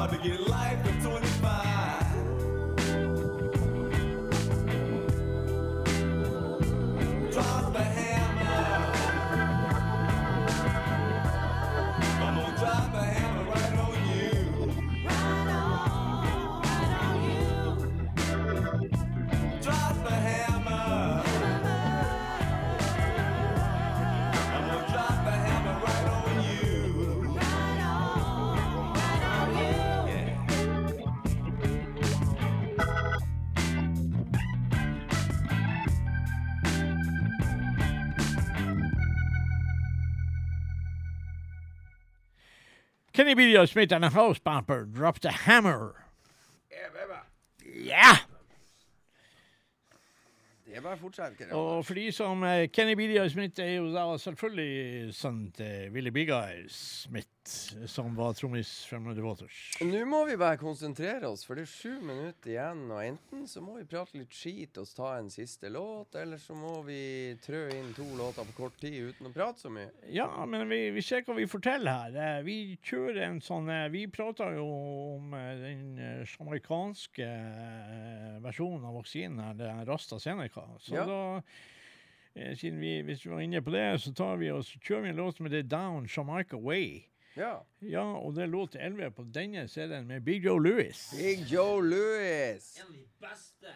About to get life at 25. Kenny Bedia Smith and a house bumper dropped a hammer. Ja! Det bare å fortsette. Og de som Kenny Bedia Smith er jo da selvfølgelig sønnen til Willy Big Eye Smith, som var trommis fra Muddy Waters. Nå må vi bare konsentrere oss, for det er sju minutter igjen. Og enten så må vi prate litt skit og ta en siste låt, eller så må vi trø inn to låter på kort tid uten å prate så mye. Ja, men vi, vi ser hva vi forteller her. Eh, Vi kjører en sånn eh, Vi prater jo om eh, den amerikanske versjonen av vaksinen er Rasta Seneca. Så Ja. da eh, siden vi, Hvis vi var inne på det, så tar vi og så kjører vi en låt som heter Down Jamaica Way. Ja. Ja, og det er låt 11 på denne CD-en med Big Joe Louis. Big Joe Louis. En av de beste.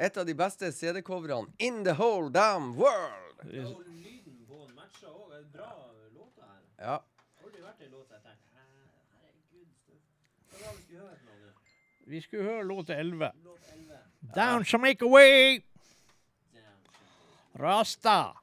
Et av de beste CD-coverne in the whole damn world. Og lyden på den matcha òg. Bra låter her. Ja. Aldri vært en låt jeg tenkte Herregud. Hva var det vi skulle høre nå? Vi skulle høre låt 11. Låt 11. Down Jamaica Way! Damn, shit. Rasta!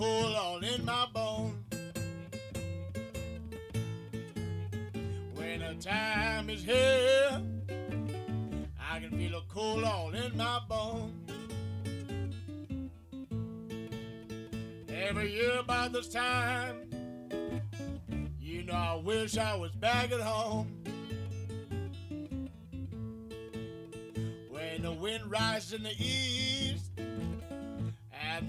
Cold all in my bone. When the time is here, I can feel a cold all in my bone. Every year by this time, you know I wish I was back at home. When the wind rises in the east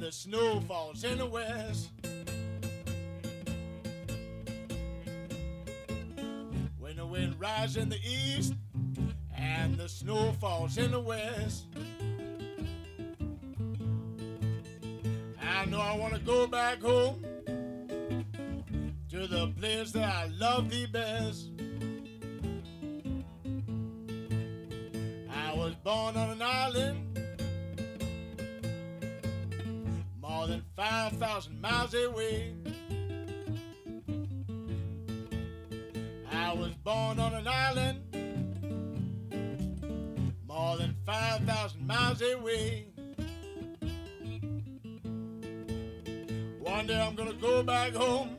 the snow falls in the west. When the wind rises in the east and the snow falls in the west. I know I want to go back home to the place that I love the best. I was born on an island 5,000 miles away. I was born on an island more than 5,000 miles away. One day I'm gonna go back home,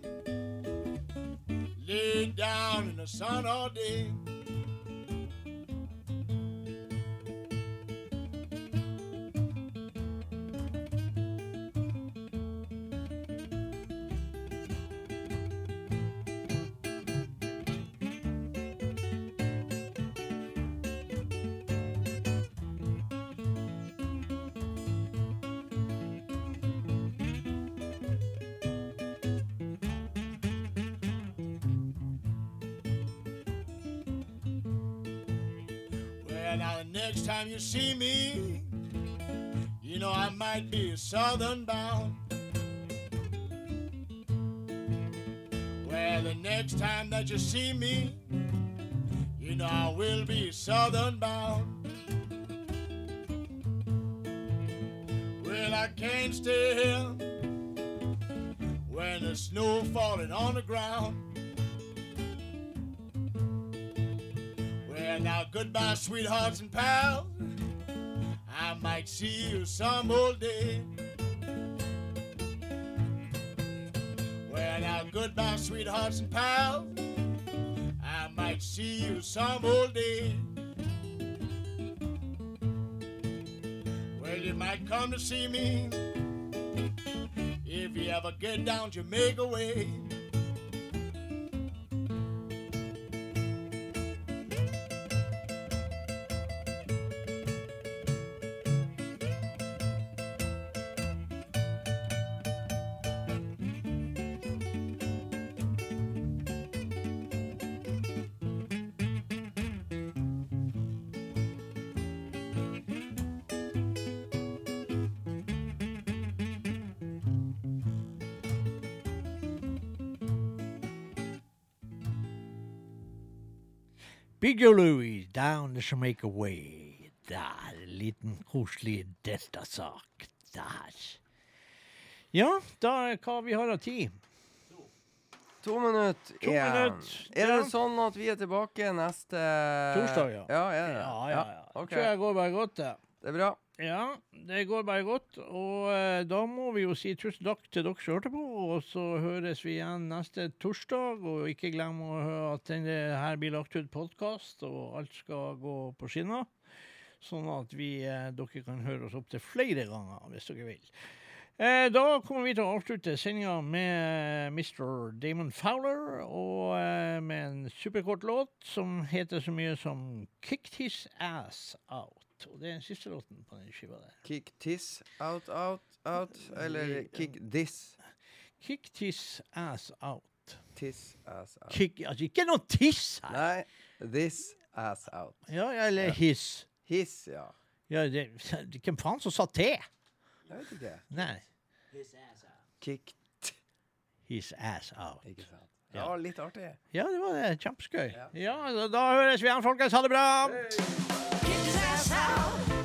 lay down in the sun all day. Time you see me, you know I might be southern bound. Well, the next time that you see me, you know I will be southern bound. Well, I can't stay here when the snow falling on the ground. Well, now goodbye, sweethearts and pals. I might see you some old day. Well, now goodbye, sweethearts and pals. I might see you some old day. Well, you might come to see me if you ever get down Jamaica way. Big O Louie, down the Jamaica way. Der, liten koselig deltasak der. Ja, da hva vi har av tid? To minutter igjen. Er ja. det sånn at vi er tilbake neste Torsdag, ja. Ja, er det? Ja, ja, ja. Okay. Tror jeg går bare godt, det. Det er bra. Ja, det går bare godt. Og eh, da må vi jo si tusen takk til dere som hørte på. Og så høres vi igjen neste torsdag. Og ikke glem å høre at denne her blir lagt ut podkast, og alt skal gå på skinner. Sånn at vi, eh, dere kan høre oss opptil flere ganger, hvis dere vil. Eh, da kommer vi til å avslutte sendinga med Mr. Damon Fowler, og eh, med en superkort låt som heter så mye som 'Kicked His Ass Out'. Og det er den siste låten på den skiva der. Kick tiss out, out, out. Eller kick this. Kick Tiss ass out. Tiss ass out. Kick, altså ikke noe tiss her! Nei, this ass out. Ja, eller Ja. his. His, ja. Ja, det, hvem faen som sa det? Jeg vet ikke. Nei. Kick, His ass out. ikke sant. Ja, litt artig. Ja, det var det. Kjempeskøy. Ja, da, da høres vi igjen, folkens. Ha det bra! Kick his ass out.